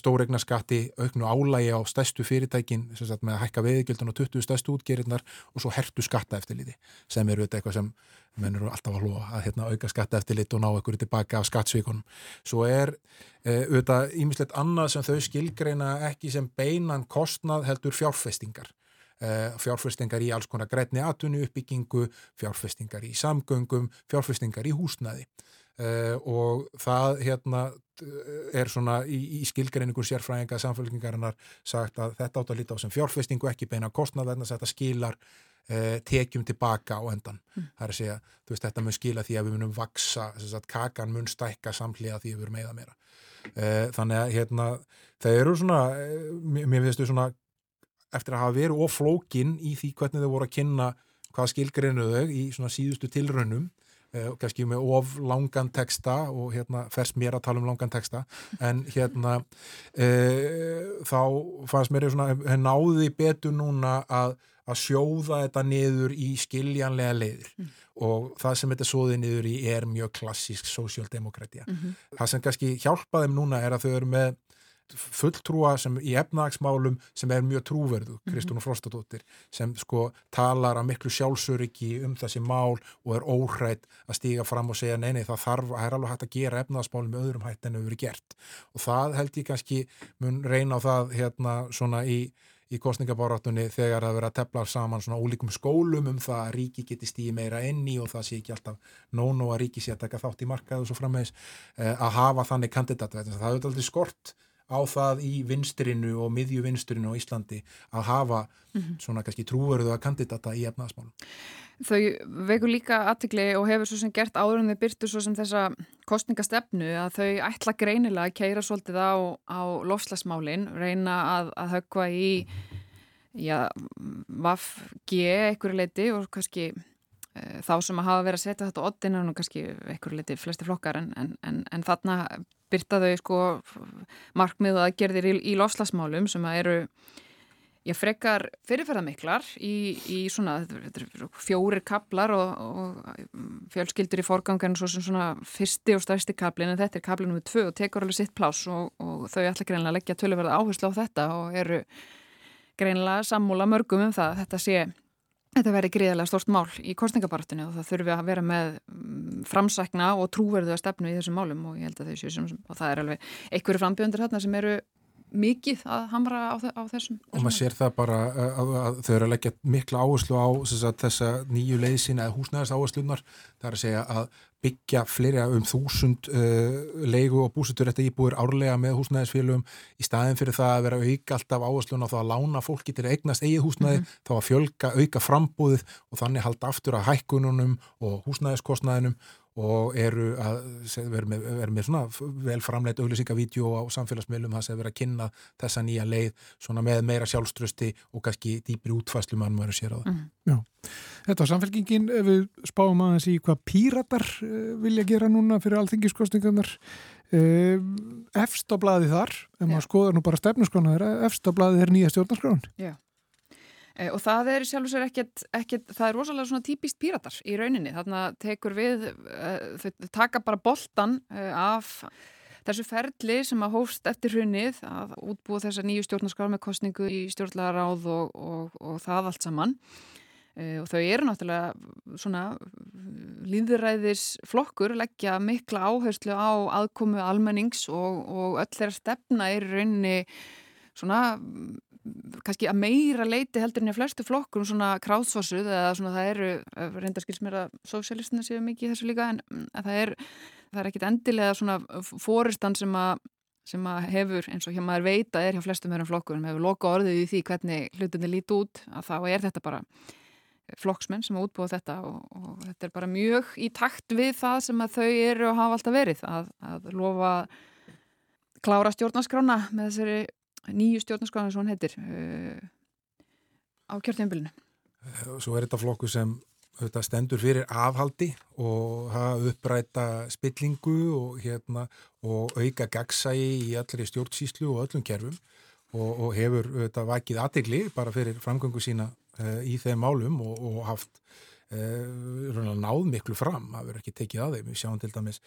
stóregnaskatti, auknu álægi á stærstu fyrirtækin sagt, með að hækka veðigjöldun og 20 stærstu útgerinnar og svo hertu skatta eftir liti sem eru eitthvað sem menn eru alltaf að lofa að hérna, auka skatta eftir lit og ná ekkur tilbaka af skattsvíkonum. Svo er e, auðvitað ímislegt annað sem þau skilgreina ekki sem beinan kostnað heldur fjárfestingar fjárfestingar í alls konar grætni atvinni uppbyggingu, fjárfestingar í samgöngum, fjárfestingar í húsnaði og það hérna er svona í, í skilgreiningu sérfræðinga samfélkingarinnar sagt að þetta átt að lita á sem fjárfestingu ekki beina kostnað en þetta skilar eh, tekjum tilbaka á endan mm. það er að segja, þú veist, þetta mun skila því að við munum vaksa, þess að kakan mun stækka samlega því við erum meða meira eh, þannig að hérna það eru svona, eh, mér finnst þau svona eftir að hafa verið oflókin í því hvernig þau voru að kynna hvað skilgreinuðu í svona síðustu tilraunum Eh, og kannski með of langan texta og hérna fers mér að tala um langan texta en hérna e, þá fannst mér svona, henn náði betur núna að, að sjóða þetta niður í skiljanlega leiðir mm. og það sem þetta sóði niður í er mjög klassísk sósjaldemokrætja. Mm -hmm. Það sem kannski hjálpaðum núna er að þau eru með fulltrúa sem í efnagsmálum sem er mjög trúverðu, mhm. Kristún Frostadóttir sem sko talar að miklu sjálfsöryggi um þessi mál og er óhrætt að stíga fram og segja neini það þarf, það er alveg hægt að gera efnagsmálum með öðrum hætt en þau verið gert og það held ég kannski mun reyna á það hérna svona í í kostningabáratunni þegar það verið að tepla saman svona ólíkum skólum um það að ríki geti stíði meira enni og það sé ekki alltaf nónu að ríki sé að taka þátt í markað og svo frammeðis eh, að hafa þannig kandidat það er alltaf skort á það í vinstrinu og miðju vinstrinu á Íslandi að hafa mm -hmm. svona kannski trúverðu að kandidata í efnaðasmálum. Þau veikur líka aðtikli og hefur svo sem gert áður en þau byrtu svo sem þessa kostningastefnu að þau ætla greinilega að keira svolítið á, á lofslagsmálin, reyna að, að höggva í já, vafgi einhverju leiti og kannski e, þá sem að hafa verið að setja þetta á oddin og kannski einhverju leiti flesti flokkar en, en, en, en þarna byrta þau sko markmið og aðgerðir í, í lofslagsmálum sem að eru ég frekar fyrirferðamiklar í, í svona fjórir kaplar og, og fjölskyldur í forgangan svo sem svona fyrsti og stærsti kaplin en þetta er kaplin um tvö og tekur alveg sitt plás og, og þau ætla greinlega að leggja töluverða áherslu á þetta og eru greinlega sammúla mörgum um það að þetta sé Þetta verði gríðilega stort mál í kostningabartinu og það þurfi að vera með mm, framsækna og trúverðu að stefnu í þessum málum og ég held að þau séu sem, og það er alveg einhverju frambjöndir hérna sem eru mikið að hamra á, á þessum. Og maður sér það bara að, að, að þau eru að leggja mikla áherslu á þessa nýju leiðsinn eða húsnæðast áherslunar, það er að segja að byggja fleiri um þúsund uh, leigu og búsutur þetta íbúir árlega með húsnæðisfélugum í staðin fyrir það að vera auka alltaf áherslun á það að lána fólki til að eignast eigið húsnæði, mm -hmm. þá að fjölga auka frambúðið og þannig halda aftur að hækkununum og húsnæðiskostnæðinum og eru að vera með, vera með svona vel framleitt auglýsingavídjó á samfélagsmiðlum það sem vera að kynna þessa nýja leið svona með meira sjálfströsti og kannski dýpri útfæslu mann verður sér á það. Mm. Já, þetta var samfélkingin ef við spáum aðeins í hvað píratar uh, vilja gera núna fyrir alþingiskostingarnar efst á bladi þar, ef maður skoðar nú bara stefnuskrána þeirra, efst á bladi er nýja stjórnarskráin. Já. Eh, og það er sjálf og sér ekkert, ekkert, það er rosalega svona típist píratar í rauninni, þarna tekur við, uh, þau taka bara boltan uh, af þessu ferli sem að hófst eftir hrunnið að útbúa þessa nýju stjórnarskar með kostningu í stjórnlaráð og, og, og það allt saman. Og þau eru náttúrulega svona líðræðis flokkur leggja mikla áherslu á aðkomu almennings og, og öll þeirra stefna er rauninni svona kannski að meira leiti heldur en í flestu flokkur svona kráðsvarsuð eða svona það eru, reyndarskils mér að sósjálistina séu mikið í þessu líka en það er, það er ekkit endilega svona fóristan sem að sem að hefur, eins og hjá maður veita er hjá flestum verðum flokkur, hefur loka orðið í því hvernig hlutinni líti út, að þá er þetta bara flokksmenn sem að útbúa þetta og, og þetta er bara mjög í takt við það sem að þau eru og hafa alltaf verið að, að lofa klára stjórnaskrána með þessari nýju stjórnarskráðan sem hann heitir uh, á kjörtjumbilinu eh, Svo er þetta flokku sem þetta, stendur fyrir afhaldi og hafa uppræta spillingu og, hérna, og auka gagsægi í allri stjórnsýslu og öllum kerfum og, og hefur þetta, vakið aðtegli bara fyrir framgöngu sína uh, í þeim málum og, og haft uh, náð miklu fram, það verður ekki tekið að þeim. Við sjáum til dæmis,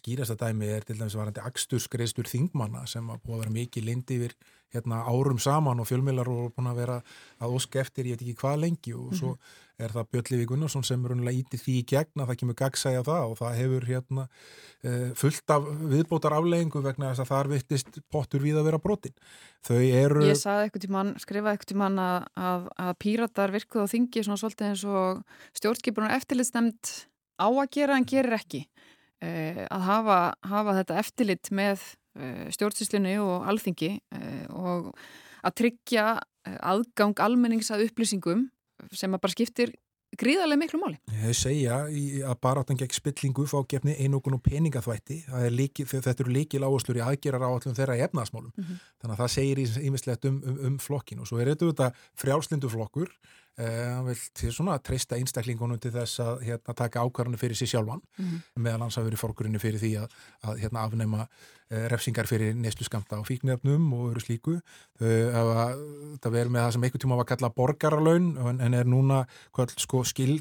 skýrasta dæmi er til dæmis varandi axturskreistur þingmanna sem að búið að vera mikið lindi yfir hérna, árum saman og fjölmilar og búin að vera að ósk eftir, ég veit ekki hvað lengi og svo er það Björnliði Gunnarsson sem er unlega ítið því í gegn að það kemur gagsæja það og það hefur hérna uh, fullt af viðbótar afleggingu vegna þess að þar vittist pottur við að vera brotin. Þau eru... Ég saði eitthvað tímann, skrifaði eitthvað tímann að, að, að píratar virkuð á þingi svona svolítið eins og stjórnskipunar eftirlitsnemnd á að gera en gerir ekki. Uh, að hafa, hafa þetta eftirlit með uh, stjórnsýslunni og alþingi og að tryggja aðgang almennings að upplýsingum sem að bara skiptir gríðarlega miklu máli. Þau segja að baráttan gegn spillingu fá gefni einokun og peningaþvætti. Líki, þetta eru líkil áherslur í aðgerar áallum þeirra í efnaðasmálum. Mm -hmm. Þannig að það segir ímislegt um, um, um flokkin og svo er þetta frjálslindu flokkur hann uh, vil til svona að treysta einstaklingunum til þess að hérna, taka ákvarðinu fyrir sér sjálfan. Mm -hmm. meðal hans að verið fórkurinnu fyrir því að, að hérna, afnæma uh, refsingar fyrir neyslu skamta á fíknirfnum og öru slíku. Uh, það verður með það sem einhver tíma var kallað borgarlaun en, en er núna hvað, sko, skil,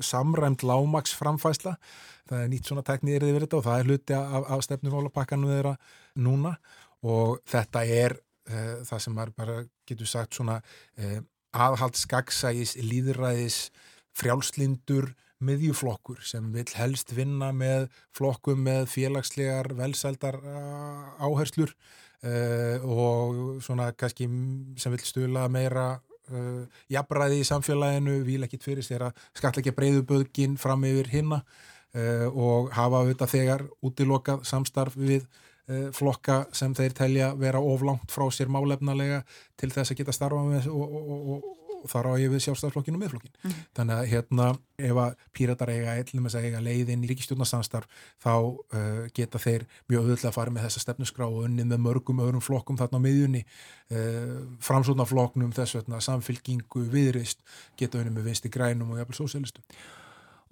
samræmt lámaksframfæsla það er nýtt svona teknið yfir þetta og það er hluti af, af stefnumálapakkanum þeirra núna. Og þetta er það sem maður bara getur sagt svona aðhald skaksægis, líðræðis, frjálslindur, miðjuflokkur sem vil helst vinna með flokkum með félagslegar velsældar áherslur uh, og svona kannski sem vil stula meira uh, jafnræði í samfélaginu, vil fyrir sér að skatleikja breyðuböðgin fram yfir hinna uh, og hafa auðvitað þegar útilokað samstarf við flokka sem þeir telja vera oflangt frá sér málefnalega til þess að geta starfa með og, og, og, og þar á ég við sjálfstæðarflokkinu og miðflokkin. Mm. Þannig að hérna ef að píratar eiga eillum að eiga leiðin í ríkistjórnastanstarf þá uh, geta þeir mjög auðvitað að fara með þessa stefnusgrá og unnið með mörgum öðrum flokkum þarna á miðjunni uh, framsónaflokknum þess vegna samfylgingu viðrist geta unnið með vinsti grænum og jafnvel sósélistu.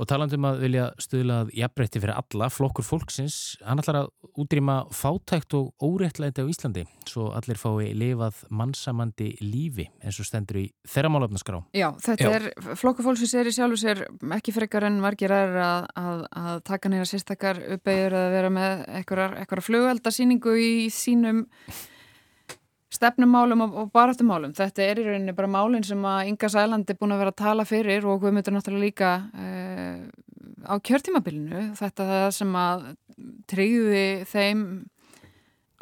Og talandum að vilja stuðlað jafnbreytti fyrir alla, flokkur fólksins, hann ætlar að útrýma fátækt og óréttlæti á Íslandi, svo allir fái lifað mannsamandi lífi eins og stendur í þeirra málöfnaskrá. Já, þetta Já. er, flokkur fólksins er í sjálfu sér ekki frekar en margir er að, að, að taka nýra sérstakar uppeyður að vera með eitthvað flugveldarsýningu í sínum stefnumálum og, baráttumálum. Þetta er í rauninni bara málinn sem að Inga Sæland er búin að vera að tala fyrir og við mötum náttúrulega líka uh, á kjörtímabilinu. Þetta sem að treyði þeim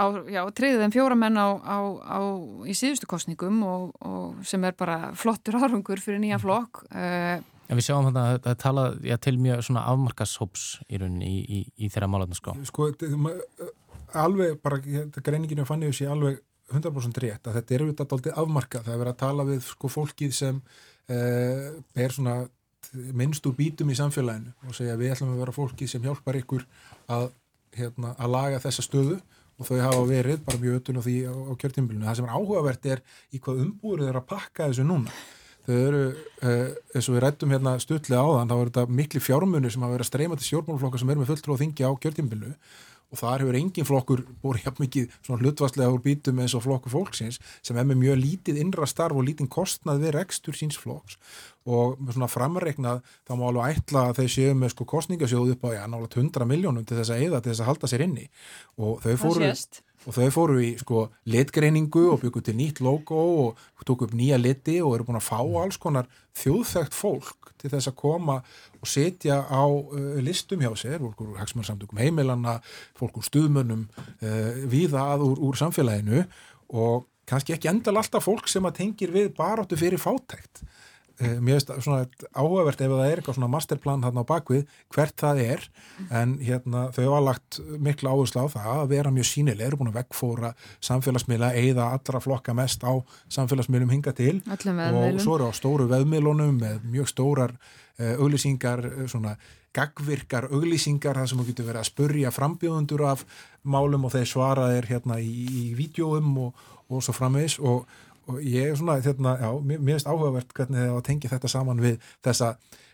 á, já, treyði þeim fjóramenn á, á, á í síðustu kostningum og, og sem er bara flottur árangur fyrir nýja flokk. Uh, En við sjáum þetta að það tala já, til mjög svona afmarkashóps í rauninni í, í, í þeirra málefnum sko. Sko, alveg bara, greininginu fann ég þessi alveg 100% rétt að þetta er auðvitað aldrei afmarkað. Það er verið að tala við sko fólkið sem eh, er svona minnst úr bítum í samfélaginu og segja við ætlum að vera fólkið sem hjálpar ykkur að, hérna, að laga þessa stöðu og þau hafa verið bara mjög ötun á því á, á kjörtímbilinu. Það sem er áhugavert er í hvað umbúrið er að pakka þessu núna. Þau eru, eh, eins og við rættum hérna stutlega á þann, þá eru þetta miklu fjármunir sem hafa verið að streyma til stjórnmálflokka sem er með fulltrú og þingi á kjörtímbilinu og þar hefur engin flokkur búið hjá mikið svona hlutvastlega úr bítum eins og flokku fólksins sem er með mjög lítið innra starf og lítið kostnað við rekstur síns flokks og með svona framreiknað þá má alveg ætla að þeir séu með sko kostningasjóðu upp á já, nálega 100 miljónum til þess að eða til þess að halda sér inni. Og þau fóru og þau fóru í sko litgreiningu og byggu til nýtt logo og tóku upp nýja liti og eru búin að fá alls konar þjóðþægt fólk til þess að koma og setja á uh, listum hjá sér, fólk úr hagsmannsamtökum heimilanna, fólk úr stuðmönnum uh, viða að úr, úr samfélaginu og kannski ekki endal alltaf fólk sem að tengir við baráttu fyrir fátækt. Eh, mér finnst svona áhugavert ef það er eitthvað svona masterplan hérna á bakvið hvert það er. En hérna þau hafa lagt mikla áherslu á það að vera mjög sínileg, eru búin að vekkfóra samfélagsmiðla eða allra flokka mest á samfélagsmiðlum hinga til. Og svo eru á stóru veðmiðlunum með mjög stórar uh, auglýsingar, uh, svona gagvirkar auglýsingar, það sem þú getur verið að spurja frambjóðundur af málum og þeir svara þeir hérna í, í vídjóum og, og svo framvegs og og ég er svona, hérna, já, mér finnst áhugavert hvernig þið á að tengja þetta saman við þessa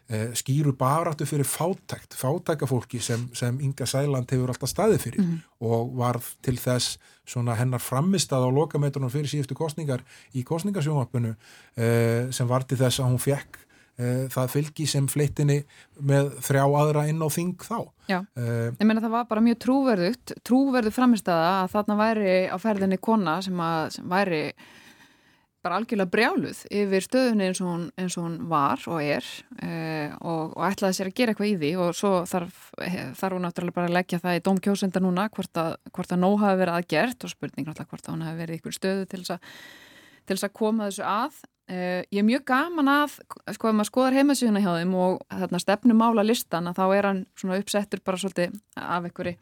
eh, skýru baráttu fyrir fátækt, fátækafólki sem, sem Inga Sæland hefur alltaf staðið fyrir mm og var til þess svona hennar framistað á lokametrunum fyrir síðustu kostningar í kostningarsjónvapinu eh, sem var til þess að hún fekk eh, það fylgi sem fleittinni með þrjá aðra inn á þing þá. Já, eh, ég menna það var bara mjög trúverðugt, trúverðu framistaða að þarna væri á ferðinni kona sem, að, sem væri bara algjörlega brjáluð yfir stöðunni eins og hún, eins og hún var og er uh, og, og ætlaði sér að gera eitthvað í því og svo þarf, þarf hún náttúrulega bara að leggja það í dómkjósenda núna hvort að, hvort að nóg hafi verið aðgert og spurning náttúrulega hvort að hún hafi verið ykkur stöðu til þess að, til þess að koma þessu að. Uh, ég er mjög gaman að, sko, ef maður skoðar heimasíðuna hjá þeim og þarna stefnum mála listan að þá er hann svona uppsettur bara svolítið af einhverju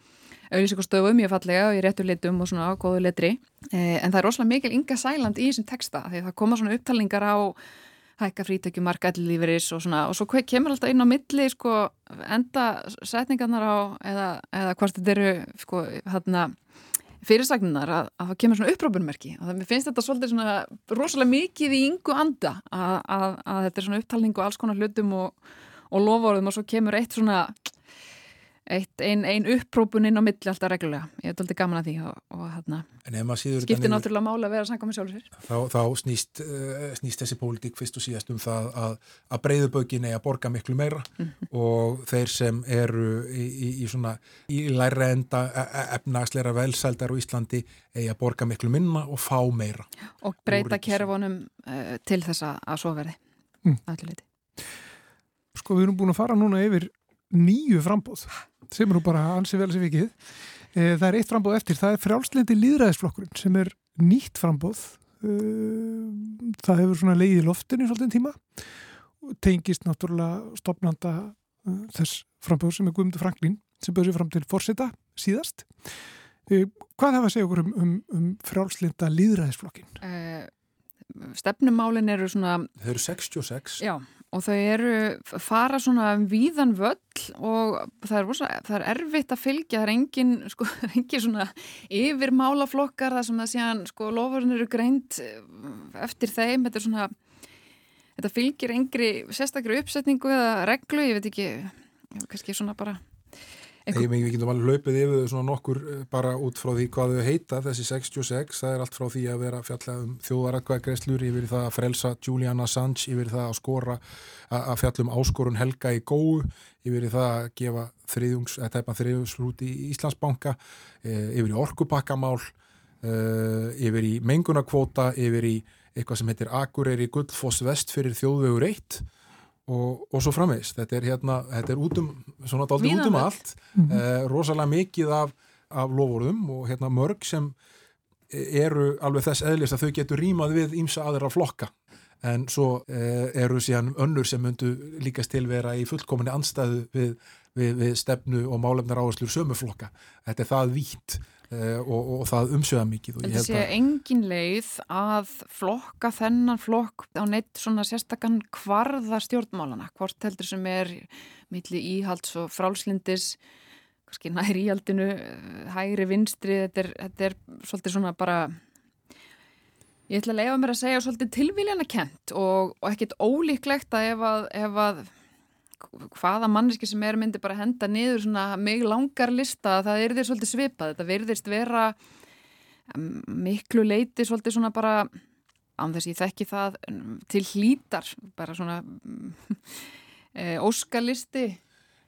auðvísikostöfu mjög fallega og í réttu litum og svona góðu litri eh, en það er rosalega mikil ynga sæland í þessum texta því það koma svona upptalningar á hækka frítökjum, marka ellilíferis og svona og svo kemur alltaf inn á milli sko enda setningarnar á eða, eða hvort þetta eru sko hérna fyrirsagnunar að, að það kemur svona upprópunmerki og það finnst þetta svolítið svona rosalega mikið í yngu anda að, að, að þetta er svona upptalning og alls konar hlutum og, og lovorðum og svo kemur eitt svona einn ein upprópun inn á milli alltaf reglulega. Ég hef doldið gaman að því og, og hérna, skiptir náttúrulega mála að vera sanga með sjálfur sér. Þá, þá snýst, uh, snýst þessi pólitík fyrst og síðast um það að, að breyðubögin er að borga miklu meira mm -hmm. og þeir sem eru í, í, í svona í læra enda e, e, efnagsleira velsældar á Íslandi er að borga miklu minna og fá meira. Og breyta kerfunum uh, til þessa að svo verði. Mm. Sko við erum búin að fara núna yfir nýju frambóð sem eru bara ansið vel sem vikið. Eh, það er eitt frambóð eftir, það er frjálslendi líðræðisflokkurinn sem er nýtt frambóð. Eh, það hefur svona leið í loftinu svolítið tíma og tengist náttúrulega stopnanda eh, þess frambóð sem er Guðmundur Franklín sem bauði fram til fórseta síðast. Hvað hafa að segja okkur um, um, um frjálslenda líðræðisflokkin? Stefnumálin eru svona... Þau eru 66. Já, og þau eru fara svona víðan völl og það er, rosa, það er erfitt að fylgja, það er engin, <laughs> sko, engin svona yfir málaflokkar þar sem það séðan sko lofurinn eru greint eh, eftir þeim, þetta er svona þetta fylgir engri sérstakri uppsetningu eða reglu, ég veit ekki kannski svona bara Ég með ekki alveg hlaupið yfir svona nokkur eh, bara út frá því hvað þau heita þessi 66, það er allt frá því að vera fjalla um þjóðarakvæðgreslur yfir það að frelsa Julian Assange yfir það að skora að fjalla um áskorun Helga í góu yfir það að gefa þriðjungs, að tæpa þriðjungslút í Íslandsbanka eh, yfir í orkupakkamál eh, yfir í mengunarkvóta yfir í eitthvað sem heitir Akureyri Guldfoss Vest fyrir þjóðvegur 1 og, og svo framvegs, þetta er hérna þetta er út um, svona daldi út um allt. Mm -hmm. eh, rosalega mikið af, af lofurðum og hérna mörg sem eru alveg þess eðlis að þau getur rýmað við ímsa aðra flokka. En svo eh, eru síðan önnur sem myndu líkast til vera í fullkominni anstæðu við, við, við stefnu og málefnar áherslur sömuflokka þetta er það vítt og, og það umsöða mikið það sé engin leið að flokka þennan flokk á neitt svona sérstakann hvarða stjórnmálana, hvort heldur sem er milli íhalds og frálslindis kannski nær íhaldinu eh, hægri vinstri, þetta er, þetta er svolítið svona bara ég ætla að leiða mér að segja svolítið tilvíljana kent og, og ekkit ólíklegt að ef að, ef að hvaða manneski sem er myndi bara henda niður svona mig langar lista það er því svolítið svipað, þetta verðist vera miklu leiti svolítið svona bara án þess að ég þekki það til hlítar bara svona <laughs> e, óskalisti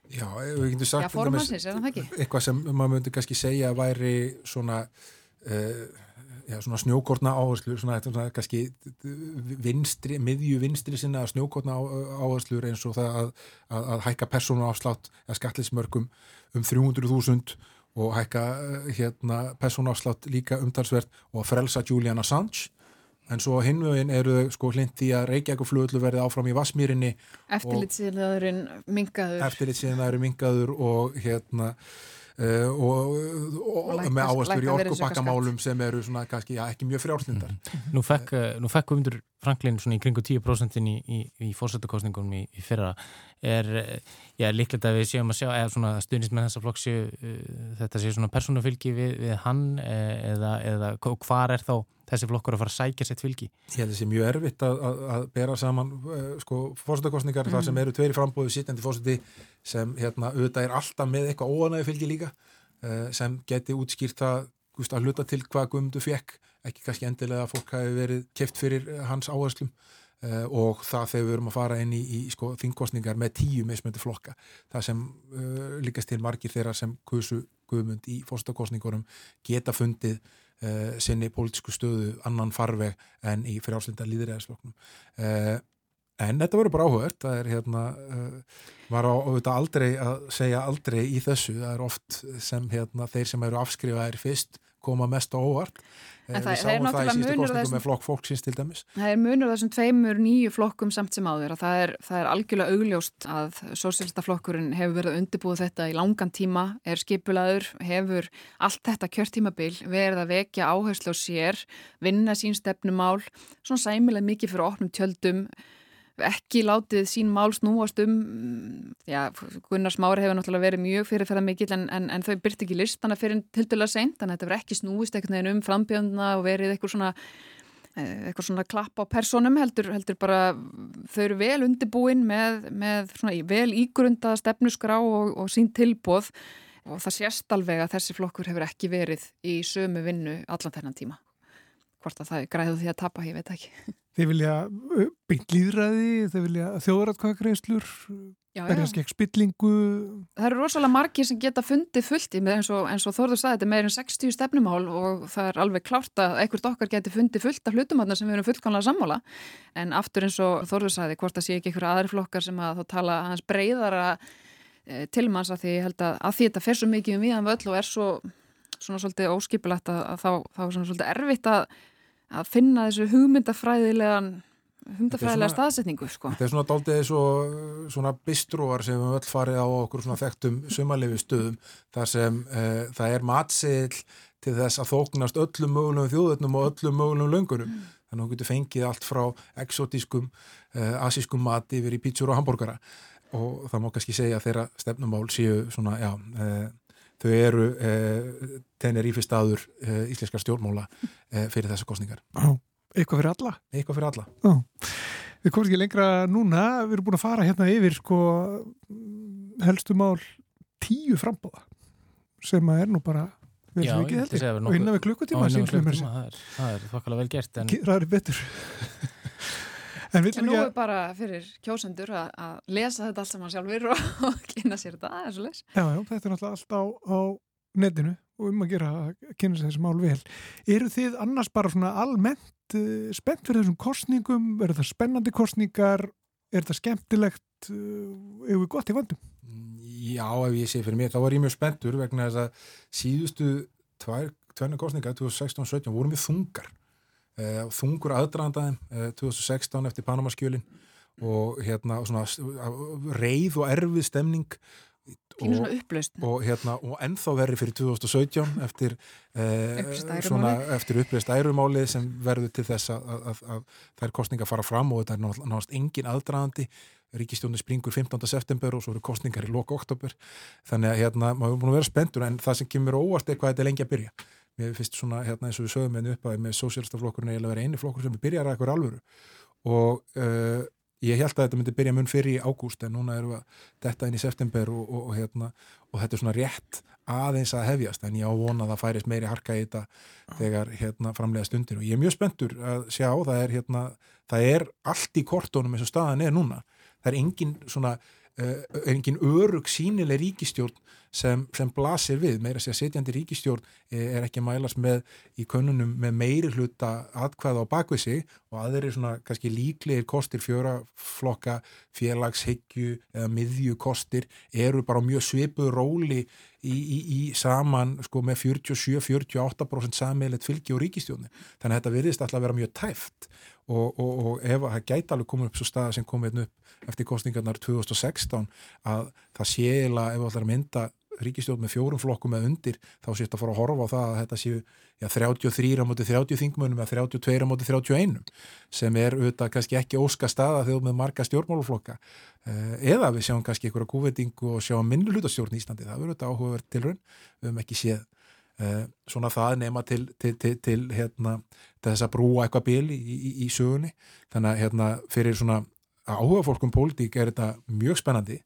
Já, við getum sagt Já, formansins, er það ekki? Eitthvað sem maður myndi kannski segja væri svona uh, já, svona snjókortna áherslur svona, svona kannski vinstri, miðju vinstri sinna snjókortna áherslur eins og það að, að, að hækka persónu afslátt eða skatlismörgum um 300.000 og hækka hérna, persónu afslátt líka umtalsvert og að frelsa Julian Assange. En svo hinvögin eru sko hlindi að Reykjavík flugullu verði áfram í Vasmýrinni Eftirlitsíðnaðurinn mingaður Eftirlitsíðnaðurinn mingaður og hérna Uh, og, og, og með áherslu í orkubakkamálum sem eru svona kannski ja, ekki mjög frjálslindar mm. Nú fekk, nú fekk Guðmundur Franklin svona í kringu 10% í, í, í fórsættakostningunum í, í fyrra. Er, eh, já, líklegt að við séum að sjá eða svona stuðnist með þessa flokk séu uh, þetta séu svona persónufylgi við, við hann eða, eða hvar er þá þessi flokkur að fara að sækja sétt fylgi Ég held að sé mjög erfitt að, að, að bera saman uh, sko, fórsættakostningar mm. þar sem eru tveiri frambóðu sittandi fórsætti sem hérna auðvitað er alltaf með eitthvað óanægi fylgi líka uh, sem geti útskýrt gúst, að hluta til hvað Guðmundur fekk ekki kannski endilega að fólk hafi verið keft fyrir hans áherslum uh, og það þegar við erum að fara inn í, í sko, þingkostningar með tíu mismöndi flokka það sem líkast til margir þeirra sem kusu Guðmund í fórstakostningurum geta fundið uh, sinni pólitísku stöðu annan farveg en í frjálslinda líðræðisflokknum uh, en þetta verður bara áhugert það er hérna uh, var á auðvitað aldrei að segja aldrei í þessu, það er oft sem hérna þeir sem eru afskrifaðir fyrst koma mest á óvart. En það- við það er það í náttúrulega munur er munur þessum tveimur nýju flokkum samt sem áður að það er, það er algjörlega augljóst að sósélstaflokkurinn hefur verið að undirbúið þetta í langan tíma, er skipulaður, hefur allt þetta kjörtímabil verið að vekja áherslu á sér, vinna sín stefnumál, svona sæmilega mikið fyrir opnum tjöldum, ekki látið sín mál snúast um, já, Gunnar Smári hefur náttúrulega verið mjög fyrirferða mikill en, en, en þau byrti ekki listana fyrir tildulega seint, þannig að þetta verið ekki snúist einhvern veginn um frambjönduna og verið eitthvað svona eh, eitthvað svona klapp á personum heldur, heldur bara þau eru vel undirbúin með, með svona vel ígrundaða stefnusgrá og, og sín tilbóð og það sést alveg að þessi flokkur hefur ekki verið í sömu vinnu allan þennan tíma hvort að það er græðu því að tapa, ég veit ekki. <laughs> Þeir vilja beint líðræði, þeir vilja þjóðratkvæðagreislur, já, berjast gegn spillingu. Það eru rosalega margir sem geta fundið fullt í með eins og, eins og Þórður sagði þetta er meir en 60 stefnumál og það er alveg klárt að einhvert okkar geti fundið fullt af hlutum þarna sem við erum fullkomlega sammála. En aftur eins og Þórður sagði hvort það sé ekki einhverja aðri flokkar sem að þá tala hans breyðara e, tilmanns að því að, að því þetta fer svo mikið um viðan og svona svolítið óskipulegt að, að þá, þá er svona svolítið erfitt að, að finna þessu hugmyndafræðilegan hugmyndafræðilega staðsetningu sko. Þetta er svona daldið svo, svona bistróar sem við öll farið á okkur svona þekktum sumarlifi stöðum þar sem uh, það er matseðil til þess að þóknast öllum mögulegum þjóðurnum og öllum mögulegum löngunum. Þannig að þú getur fengið allt frá exotískum, uh, asískum mat yfir í pítsur og hambúrgara og það má kannski segja að þeirra stefnumál séu svona, já, uh, þau eru uh, Tenerife staður uh, íslenskar stjórnmála uh, fyrir þessar kostningar. Já, eitthvað fyrir alla. Eitthvað fyrir alla. Já. Við komum ekki lengra núna, við erum búin að fara hérna yfir sko helstu mál tíu frambóða sem að er nú bara vel Já, og innan við klukkutíma það er- það er þokkalega vel gert en það er betur en En nú er að bara fyrir kjósendur að, að lesa þetta allt saman sjálfur og, <laughs> og kynna sér þetta, það er svo leys. já, já, þetta er náttúrulega allt á, á netinu og um að gera að kynna sér þessi mál vel. Eru þið annars bara svona almennt uh, spennt fyrir þessum kostningum eru það spennandi kostningar er það skemmtilegt? Uh, hefur við gott í vandum Já, ef ég sé fyrir mér, þá var ég mjög spenntur vegna þess að síðustu tvær, tvenna kostninga, 2016 og 17 vorum við þungar þungur aðdraðandaðum uh, 2016 eftir Panamaskjölin og hérna svona s- reið og erfið stemning og, og, hérna, og ennþá verri fyrir 2017 eftir, ærumáli. svona, eftir uppreist ærumáli sem verður til þess að, að, að, að þær kostningar fara fram og þetta er náttúrulega- engin aðdraðandi ríkistjónu springur 15. september og svo eru kostningar í loka oktober þannig að hérna, maður er búin að vera spenntur en það sem kemur óvart er hvað þetta er lengi að byrja mér finnst svona, hérna eins og við sögum með upp að með sósélstaflokkurinn eiginlega vera eini flokkur sem byrjar að eitthvað alvöru. Og uh, ég held að þetta myndi byrja mun fyrir í ágúst en núna erum við að detta inn í september og, og, og, hérna, og þetta er svona rétt aðeins að hefjast en ég á vona að það færist meiri harka í þetta þegar hérna framlega stundir og ég er mjög spenntur að sjá það er hérna, það er allt í kortónum eins og staðan er núna. Það er engin svona engin örug sínileg ríkistjórn sem, sem blasir við, meira að segja setjandi ríkistjórn er ekki að mælast með í könnunum með meiri hluta atkvæða á bakvið sig og aðrir svona kannski líklegir kostir fjöraflokka félagshyggju eða miðju kostir eru bara mjög svipuð róli í, í, í saman sko með 47-48% sammeilegt fylgi og ríkistjórni þannig að þetta virðist alltaf að vera mjög tæft og, og, og ef að það gæti alveg komin upp svo staða sem kom einn upp eftir kostningarnar 2016 að það sé eiginlega ef að mynda ríkistjórn með fjórum flokkum eða undir þá sést að fara að horfa á það að þetta séu já, 33 á móti 30 þingmönum eða 32 á móti 31 sem er auðvitað kannski ekki óska staða þegar með marga stjórnmáluflokka eða við sjáum kannski einhverja kúvetingu og sjáum minnulutastjórn í Íslandi, það verður þetta áhugaverð tilraun. Við höfum ekki séð svona það nema til, til, til, til hérna, þess að brúa eitthvað bil í, í, í sögunni þannig að hérna, fyrir svona áhuga fólkum pólitík er þetta mjög spennandi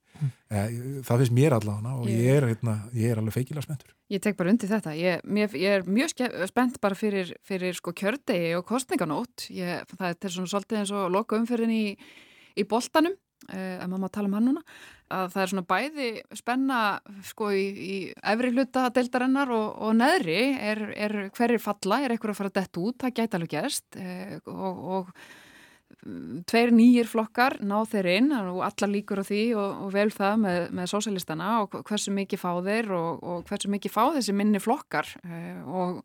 eh, það finnst mér allavega og ég er, hérna, ég er alveg feikilega spenntur Ég tek bara undir þetta. Ég, mér, ég er mjög spennt bara fyrir, fyrir sko kjördegi og kostninganót. Ég, það er svona svolítið eins og loka umferðin í, í boltanum. Ef maður má tala um hann núna, að það er svona bæði spenna sko í, í efri hluta deildarinnar og, og neðri er, er hverjir falla, er eitthvað að fara dett út, það gæti alveg gerst. Og, og tveir nýjir flokkar ná þeir inn og alla líkur á því og, og vel það með, með sósælistana og hversu mikið fá þeir og, hversu mikið fá þessi minni flokkar. Og,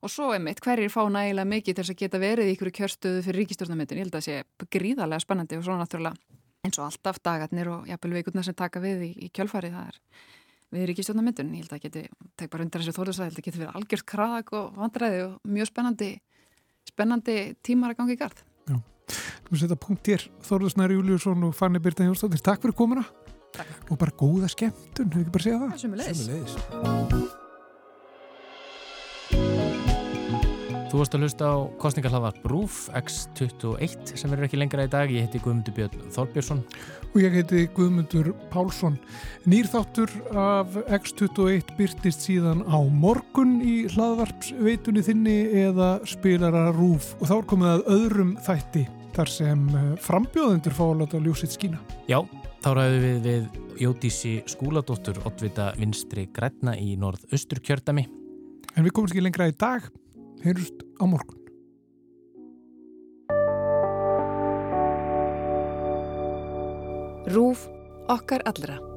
og svo er mitt hverjir fá nægilega mikið til þess að geta verið í ykkur kjörstöðu fyrir ríkistjórnamöndin ég held að það sé gríðarlega spennandi og svo náttúrulega eins og alltaf dagarnir og jafnvel vikurnar sem taka við í, í kjölfarið það er við ríkistjórnamöndin ég held að geti, tek bara undir þessu þóðursa, ég held að geti verið algjört kraðak og vandræði og mjög spennandi spennandi tímar að ganga í gard Já. Þú setja punkt hér, Þorðusnæri Júliusson og Fanni Birta Jónsdóttir, takk fyrir komuna Takk. og bara góða skemmtun, hefur ekki bara segjað það? Sumulegis. Þú varst að hlusta á kostningarhlaðvarp RÚF X21 sem verður ekki lengra í dag. Ég heiti Guðmundur Björn Þorbjörnsson. Og ég heiti Guðmundur Pálsson. Nýrþáttur af X21 byrtist síðan á morgun í hlaðvarpsveitunni þinni eða spilara RÚF og þá er komið að öðrum þætti þar sem eh, frambjóðendur fá að láta ljósitt skína. Já, þá ræðum við við Jódísi Skúladóttur Ottvita Vinstri Grætna í norð-austur kjördami. En við komum ekki lengra í dag, heyrust á morgun. Rúf okkar allra.